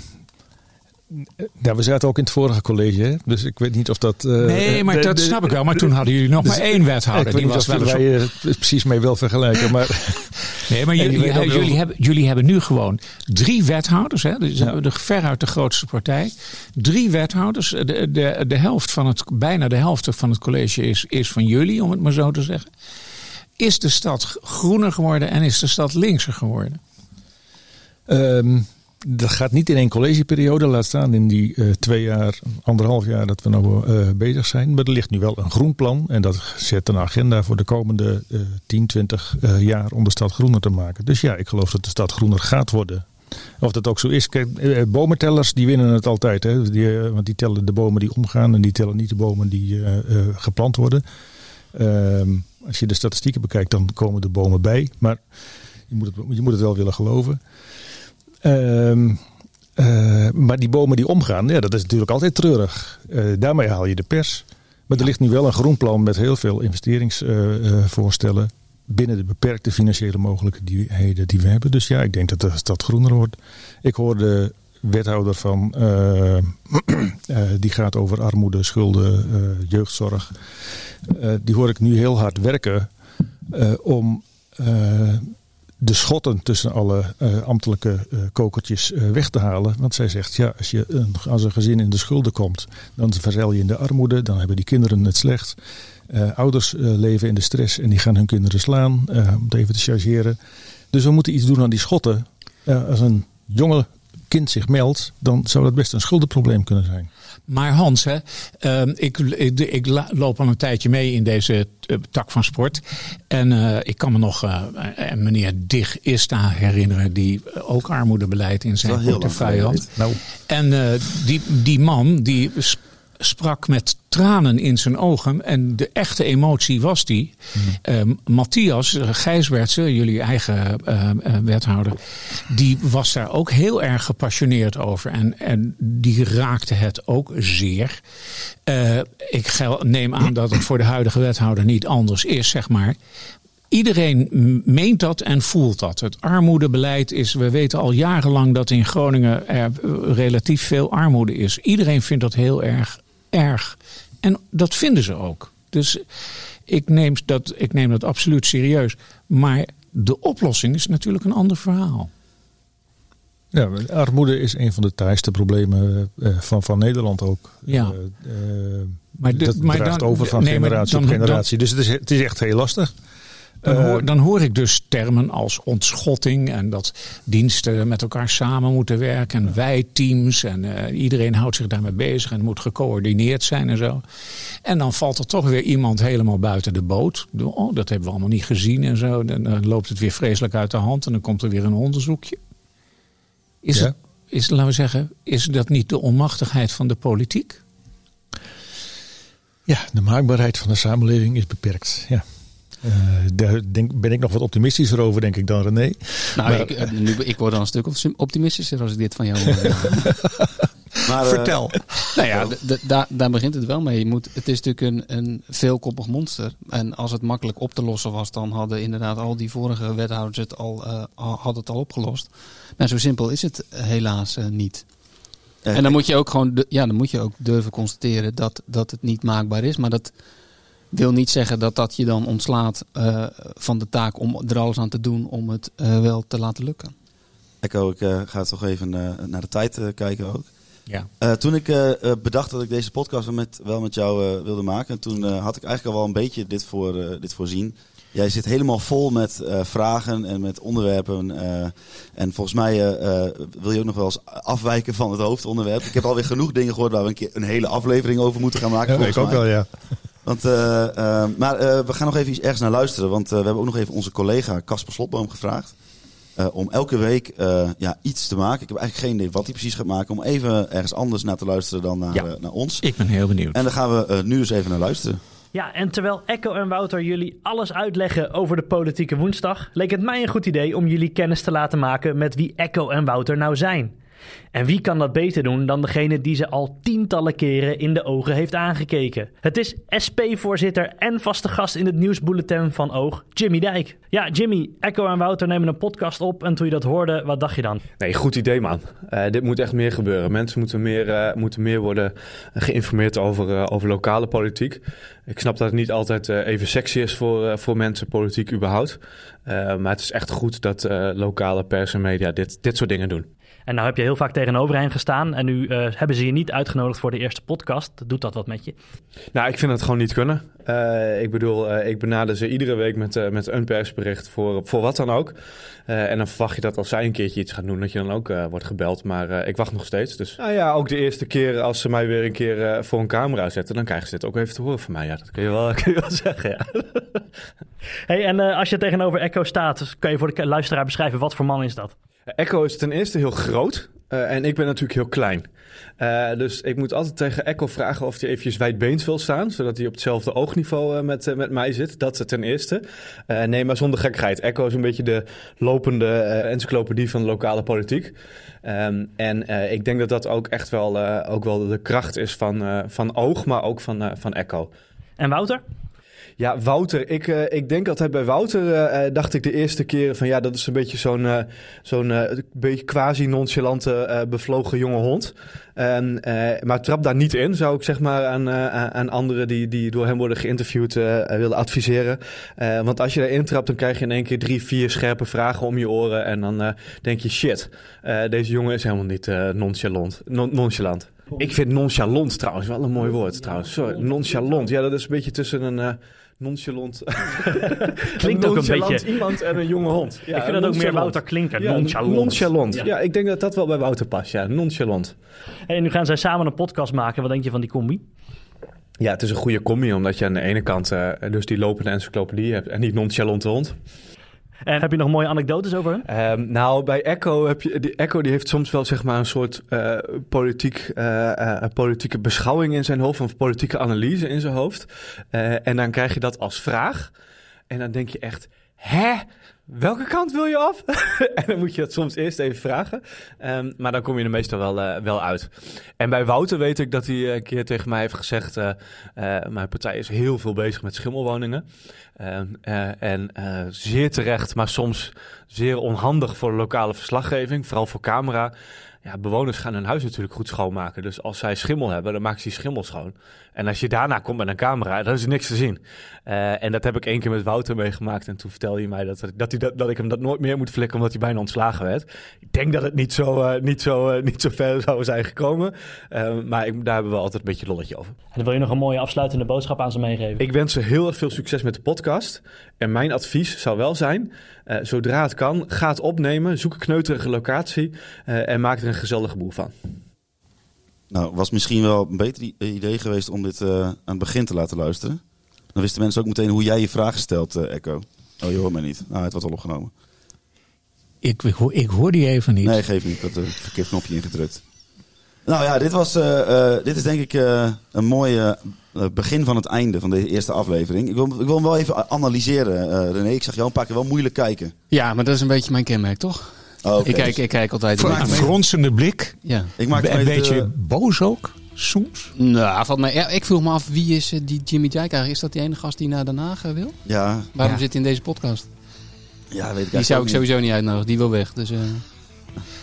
Speaker 4: ja, we zaten ook in het vorige college, hè? dus ik weet niet of dat. eh,
Speaker 2: Nee, maar
Speaker 4: de-
Speaker 2: dat
Speaker 4: de-
Speaker 2: snap ik wel. Maar toen hadden jullie nog
Speaker 4: dus
Speaker 2: maar één wethouder.
Speaker 4: Ik weet
Speaker 2: Die
Speaker 4: niet
Speaker 2: was
Speaker 4: of
Speaker 2: wel eens
Speaker 4: wij eh, het precies mee wil vergelijken, maar (laughs)
Speaker 2: Nee, maar jullie, jullie, hebben, jullie hebben nu gewoon drie wethouders. Hè? Dus
Speaker 4: Ja.
Speaker 2: de, veruit de grootste partij. Drie wethouders. De, de, de helft van het, bijna de helft van het college is, is van jullie, om het maar zo te zeggen. Is de stad groener geworden en is de stad linkser geworden?
Speaker 4: Ehm, dat gaat niet in één collegeperiode, laat staan in die eh, twee jaar, anderhalf jaar dat we nou bezig zijn. Maar er ligt nu wel een groen plan en dat zet een agenda voor de komende eh 10, 20 eh, jaar om de stad groener te maken. Dus ja, ik geloof dat de stad groener gaat worden. Of dat ook zo is. Kijk, eh, bomentellers die winnen het altijd. Hè? Die, want die tellen de bomen die omgaan en die tellen niet de bomen die geplant worden. Ehm, als je de statistieken bekijkt, dan komen de bomen bij. Maar je moet het, je moet het wel willen geloven. Ehm, eh, maar die bomen die omgaan, ja, dat is natuurlijk altijd treurig. Eh, daarmee haal je de pers. Maar er ligt nu wel een groenplan met heel veel investeringsvoorstellen. binnen de beperkte financiële mogelijkheden die we hebben. Dus ja, ik denk dat de stad groener wordt. Ik hoorde wethouder van. (clears throat) eh, die gaat over armoede, schulden, jeugdzorg. Die hoor ik nu heel hard werken om de schotten tussen alle eh, ambtelijke eh, kokertjes eh, weg te halen. Want zij zegt, ja, als, je een, als een gezin in de schulden komt, dan verzeil je in de armoede. Dan hebben die kinderen het slecht. Ouders leven in de stress en die gaan hun kinderen slaan, om het even te chargeren. Dus we moeten iets doen aan die schotten. Als een jonge kind zich meldt, dan zou dat best een schuldenprobleem kunnen zijn.
Speaker 2: Maar Hans, hè, ehm, ik, ik, loop al een tijdje mee in deze eh, tak van sport. En eh, ik kan me nog eh, meneer Dig Ista herinneren, die ook armoedebeleid in zijn portefeuille had.
Speaker 4: Nou,
Speaker 2: En die, die man die sprak met tranen in zijn ogen. En de echte emotie was die. Eh, Matthias eh, Gijsbertsen, jullie eigen eh, eh, wethouder, die was daar ook heel erg gepassioneerd over. En, en die raakte het ook zeer. Eh, ik neem aan dat het voor de huidige wethouder niet anders is, zeg maar. Iedereen meent dat en voelt dat. Het armoedebeleid is, we weten al jarenlang dat in Groningen er relatief veel armoede is. Iedereen vindt dat heel erg erg. En dat vinden ze ook. Dus ik neem dat, ik neem dat absoluut serieus. Maar de oplossing is natuurlijk een ander verhaal.
Speaker 4: ja, armoede is een van de taaiste problemen eh, van, van Nederland ook.
Speaker 2: Ja.
Speaker 4: Eh, eh,
Speaker 2: Maar de-
Speaker 4: dat
Speaker 2: maar
Speaker 4: draagt
Speaker 2: dan-
Speaker 4: over van
Speaker 2: nee,
Speaker 4: generatie
Speaker 2: dan-
Speaker 4: op
Speaker 2: dan-
Speaker 4: generatie. dus het is, het is echt heel lastig.
Speaker 2: Dan
Speaker 4: Eh,
Speaker 2: hoor, dan hoor ik dus termen als ontschotting en dat diensten met elkaar samen moeten werken en wij-teams en eh, iedereen houdt zich daarmee bezig en het moet gecoördineerd zijn en zo. En dan valt er toch weer iemand helemaal buiten de boot. Oh, dat hebben we allemaal niet gezien en zo. Dan, dan loopt het weer vreselijk uit de hand en dan komt er weer een onderzoekje. Is,
Speaker 4: Ja.
Speaker 2: het, is, laten we zeggen, is dat niet de onmachtigheid van de politiek?
Speaker 4: Ja, de maakbaarheid van de samenleving is beperkt. Ja. Eh, daar denk, ben ik nog wat optimistischer over, denk ik, dan René.
Speaker 5: Nou,
Speaker 4: Maar-
Speaker 5: ik, eh, nu, ik word dan een stuk optimistischer als ik dit van jou hoor. (laughs)
Speaker 1: Maar, eh,
Speaker 2: Vertel.
Speaker 5: nou ja, daar, daar begint het wel mee. Je moet, het is natuurlijk een, een veelkoppig monster. En als het makkelijk op te lossen was, dan hadden inderdaad al die vorige wethouders het al, eh, hadden het al opgelost. Maar zo simpel is het helaas niet. En dan moet je ook gewoon, ja, dan moet je ook durven constateren dat, dat het niet maakbaar is. Maar dat wil niet zeggen dat dat je dan ontslaat eh, van de taak om er alles aan te doen om het eh, wel te laten lukken.
Speaker 1: Echo, ik eh, ga toch even eh, naar de tijd eh, kijken ook.
Speaker 2: Ja.
Speaker 1: Eh, toen ik bedacht dat ik deze podcast wel met, wel met jou eh, wilde maken, toen had ik eigenlijk al wel een beetje dit, voor, eh, dit voorzien. Jij zit helemaal vol met eh, vragen en met onderwerpen. eh, en volgens mij wil je ook nog wel eens afwijken van het hoofdonderwerp. Ik heb alweer genoeg dingen gehoord waar we een keer een hele aflevering over moeten gaan maken.
Speaker 4: Ja, ik ook
Speaker 1: mij.
Speaker 4: wel, ja.
Speaker 1: Want, eh, eh, maar eh, we gaan nog even iets ergens naar luisteren. Want we hebben ook nog even onze collega Casper Slotboom gevraagd. eh, om elke week eh, ja, iets te maken. Ik heb eigenlijk geen idee wat hij precies gaat maken. Om even ergens anders naar te luisteren dan naar,
Speaker 2: Ja.
Speaker 1: naar ons.
Speaker 2: Ik ben heel benieuwd.
Speaker 1: En daar gaan we nu dus even naar luisteren.
Speaker 6: Ja, en terwijl Echo en Wouter jullie alles uitleggen over de politieke woensdag, leek het mij een goed idee om jullie kennis te laten maken met wie Echo en Wouter nou zijn. En wie kan dat beter doen dan degene die ze al tientallen keren in de ogen heeft aangekeken? Het is SP-voorzitter en vaste gast in het nieuwsbulletin van Oog, Jimmy Dijk. Ja, Jimmy, Echo en Wouter nemen een podcast op en toen je dat hoorde, wat dacht je dan?
Speaker 7: Nee, goed idee man. Eh, dit moet echt meer gebeuren. Mensen moeten meer, eh, moeten meer worden geïnformeerd over, eh, over lokale politiek. Ik snap dat het niet altijd even sexy is voor, voor mensen, politiek überhaupt. Maar het is echt goed dat lokale pers en media dit, dit soort dingen doen.
Speaker 6: En nou heb je heel vaak tegenover hen gestaan en nu eh, hebben ze je niet uitgenodigd voor de eerste podcast. Doet dat wat met je?
Speaker 7: Nou, ik vind het gewoon niet kunnen. Eh, ik bedoel, eh, ik benader ze iedere week met, eh, met een persbericht voor, voor wat dan ook. Eh, en dan verwacht je dat als zij een keertje iets gaan doen, dat je dan ook eh, wordt gebeld. Maar eh, ik wacht nog steeds. Dus nou ja, ook de eerste keer als ze mij weer een keer eh, voor een camera zetten, dan krijgen ze dit ook even te horen van mij. Ja, dat kun je wel, (laughs) kun je wel zeggen, ja.
Speaker 6: Hey, en eh, als je tegenover Echo staat, kan je voor de luisteraar beschrijven wat voor man is dat?
Speaker 7: Echo is ten eerste heel groot eh, en ik ben natuurlijk heel klein. Eh, dus ik moet altijd tegen Echo vragen of hij eventjes wijdbeens wil staan, zodat hij op hetzelfde oogniveau eh, met, met mij zit. Dat ten eerste. Nee, maar zonder gekheid. Echo is een beetje de lopende encyclopedie van de lokale politiek. Ehm, en ik denk dat dat ook echt wel, ook wel de kracht is van, van Oog, maar ook van, van Echo.
Speaker 6: En Wouter?
Speaker 7: Ja, Wouter. Ik, eh, ik denk altijd bij Wouter eh, eh, dacht ik de eerste keer van ja, dat is een beetje zo'n zo'n beetje quasi-nonchalante bevlogen jonge hond. Maar trap daar niet in, zou ik zeg maar aan, aan- anderen die, die door hem worden geïnterviewd willen adviseren. Want als je erin trapt, dan krijg je in één keer drie, vier scherpe vragen om je oren. En dan denk je shit, deze jongen is helemaal niet nonchalant. Non- nonchalant. Ik vind nonchalant trouwens wel een mooi woord trouwens. Sorry, nonchalant. Ja, dat is een beetje tussen een nonchalant... (laughs)
Speaker 6: Klinkt ook een
Speaker 7: nonchalant
Speaker 6: beetje-
Speaker 7: iemand en een jonge hond. Ja,
Speaker 6: ik vind dat ook meer. Wouter klinken.
Speaker 7: Ja,
Speaker 6: nonchalant.
Speaker 7: nonchalant.
Speaker 6: Ja.
Speaker 7: Ja. ik denk dat dat wel bij Wouter past. Ja, nonchalant.
Speaker 6: En nu gaan zij samen een podcast maken. Wat denk je van die combi?
Speaker 7: Ja, het is een goede combi, omdat je aan de ene kant eh, dus die lopende encyclopedie hebt en die nonchalante hond.
Speaker 6: En heb je nog mooie anekdotes over hem?
Speaker 7: Ehm, nou, bij Echo heb je. Die Echo die heeft soms wel zeg maar een soort eh, politiek, eh, eh, politieke beschouwing in zijn hoofd, of politieke analyse in zijn hoofd. Eh, en dan krijg je dat als vraag. En dan denk je echt, hè? Welke kant wil je af? (laughs) en dan moet je dat soms eerst even vragen. Ehm, maar dan kom je er meestal wel, eh, wel uit. En bij Wouter weet ik dat hij een keer tegen mij heeft gezegd: eh, eh, Mijn partij is heel veel bezig met schimmelwoningen. Ehm, eh, en eh, zeer terecht, maar soms zeer onhandig voor de lokale verslaggeving, vooral voor camera. Ja, bewoners gaan hun huis natuurlijk goed schoonmaken. Dus als zij schimmel hebben, dan maken ze die schimmel schoon. En als je daarna komt met een camera, dan is er niks te zien. Eh, en dat heb ik één keer met Wouter meegemaakt. En toen vertelde hij mij dat, dat, hij dat, dat ik hem dat nooit meer moet flikken, omdat hij bijna ontslagen werd. Ik denk dat het niet zo, eh, niet zo, eh, niet zo ver zou zijn gekomen. Maar ik, daar hebben we altijd een beetje lolletje over.
Speaker 6: En dan wil je nog een mooie afsluitende boodschap aan ze meegeven.
Speaker 7: Ik wens ze heel erg veel succes met de podcast. En mijn advies zou wel zijn, zodra het kan, ga het opnemen, zoek een kneuterige locatie en maak er een gezellige boel van.
Speaker 1: Nou, was misschien wel een beter idee geweest om dit eh, aan het begin te laten luisteren. Dan wisten mensen ook meteen hoe jij je vragen stelt, eh, Echo. Oh, je hoort mij niet. Nou, het wordt al opgenomen.
Speaker 2: Ik, ik, hoor- ik hoor die even niet.
Speaker 1: Nee, geef niet. Ik had een verkeerd knopje ingedrukt. Nou ja, dit, was, eh, eh, dit is denk ik eh, een mooi eh, begin van het einde van deze eerste aflevering. Ik wil, ik wil hem wel even analyseren, eh, René. Ik zag jou een paar keer wel moeilijk kijken.
Speaker 5: Ja, maar dat is een beetje mijn kenmerk, toch?
Speaker 1: Oh.
Speaker 5: Ik, kijk, ik kijk altijd...
Speaker 2: Een fronsende blik.
Speaker 5: Ja.
Speaker 1: Ik maak
Speaker 2: Een beetje
Speaker 1: eh,
Speaker 2: boos ook, soms.
Speaker 5: Nou, valt mij, ja, ik vroeg me af, wie is eh, die Jimmy eigenlijk? Is dat die ene gast die naar Den Haag eh, wil?
Speaker 1: ja,
Speaker 5: Waarom
Speaker 2: Ja.
Speaker 5: zit hij in deze podcast?
Speaker 1: ja, weet ik
Speaker 5: Die zou ik sowieso niet uitnodigen. Die wil weg. Dus, eh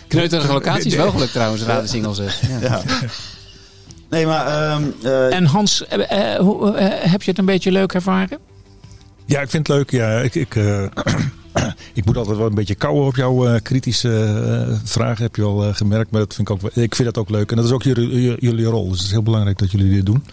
Speaker 5: kneuterige locatie is wel gelukt trouwens, Raden Single zegt. Ja. (laughs)
Speaker 1: Nee, maar... ehm, eh,
Speaker 2: En Hans, heb je het een beetje leuk ervaren?
Speaker 4: Ja, ik vind het leuk. Ja, ik, ik, eh, ik moet altijd wel een beetje kouwen op jouw eh, kritische eh, vragen, heb je al eh, gemerkt. Maar dat vind ik, ook, wel- ik vind dat ook leuk. En dat is ook jullie, jullie rol. Dus het is heel belangrijk dat jullie dit doen.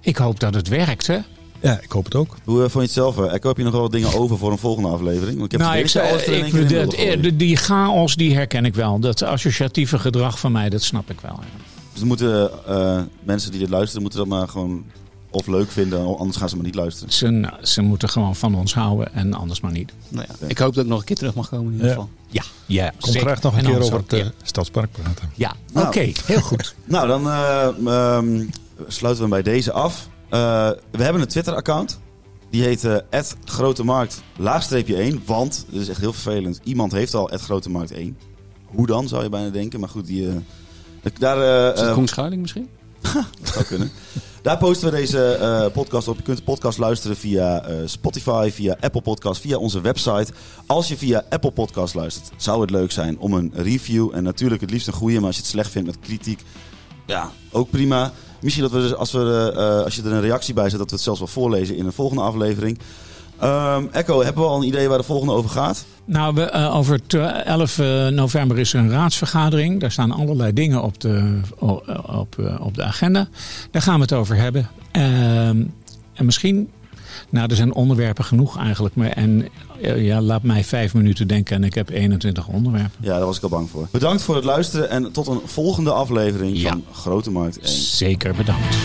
Speaker 2: Ik hoop dat het werkt, hè?
Speaker 4: Ja, ik hoop het ook.
Speaker 1: Hoe vond je het zelf? Echo, heb je nog wel wat dingen over voor een volgende aflevering? Want ik heb
Speaker 2: nou,
Speaker 1: het
Speaker 2: ik,
Speaker 1: alles
Speaker 2: ik,
Speaker 1: de
Speaker 2: de- die chaos, die herken ik wel. Dat associatieve gedrag van mij, dat snap ik wel. ja.
Speaker 1: Dus moeten eh, mensen die dit luisteren, moeten dat maar gewoon of leuk vinden, anders gaan ze maar niet luisteren.
Speaker 2: Ze, nou, ze moeten gewoon van ons houden en anders maar niet.
Speaker 5: Nou ja, ik hoop dat ik nog een keer terug mag komen in ieder
Speaker 4: Ja.
Speaker 5: geval.
Speaker 2: Ja, ja
Speaker 4: Kom graag nog een
Speaker 2: En
Speaker 4: keer over het eh,
Speaker 2: ja.
Speaker 4: Stadspark praten.
Speaker 2: Ja,
Speaker 1: Nou.
Speaker 2: oké, heel goed. (laughs)
Speaker 1: Nou, dan eh, ehm, sluiten we bij deze af. Eh, we hebben een Twitter-account. Die heet eh @grotemarkt laagstreepje 1. Want, dit is echt heel vervelend, iemand heeft al @grotemarkt 1. Hoe dan, zou je bijna denken. Maar goed, die, eh, daar, eh,
Speaker 5: Is het Koen Schuiling misschien? (laughs)
Speaker 1: dat zou kunnen. Daar posten we deze eh, podcast op. Je kunt de podcast luisteren via eh, Spotify, via Apple Podcast, via onze website. Als je via Apple Podcast luistert, zou het leuk zijn om een review. En natuurlijk het liefst een goede, maar als je het slecht vindt met kritiek, ja, ook prima. Misschien dat we, dus, als, we, eh, als je er een reactie bij zet, dat we het zelfs wel voorlezen in een volgende aflevering. Ehm, Echo, hebben we al een idee waar de volgende over gaat?
Speaker 2: Nou, we, eh, over tw- 11 eh, november is er een raadsvergadering. Daar staan allerlei dingen op de, op, eh, op de agenda. Daar gaan we het over hebben. Ehm, en misschien, nou, er zijn onderwerpen genoeg eigenlijk. Maar, en ja, laat mij vijf minuten denken en ik heb 21 onderwerpen.
Speaker 1: Ja, daar was ik al bang voor. Bedankt voor het luisteren en tot een volgende aflevering
Speaker 2: Ja.
Speaker 1: van Grote Markt 1.
Speaker 2: Zeker bedankt.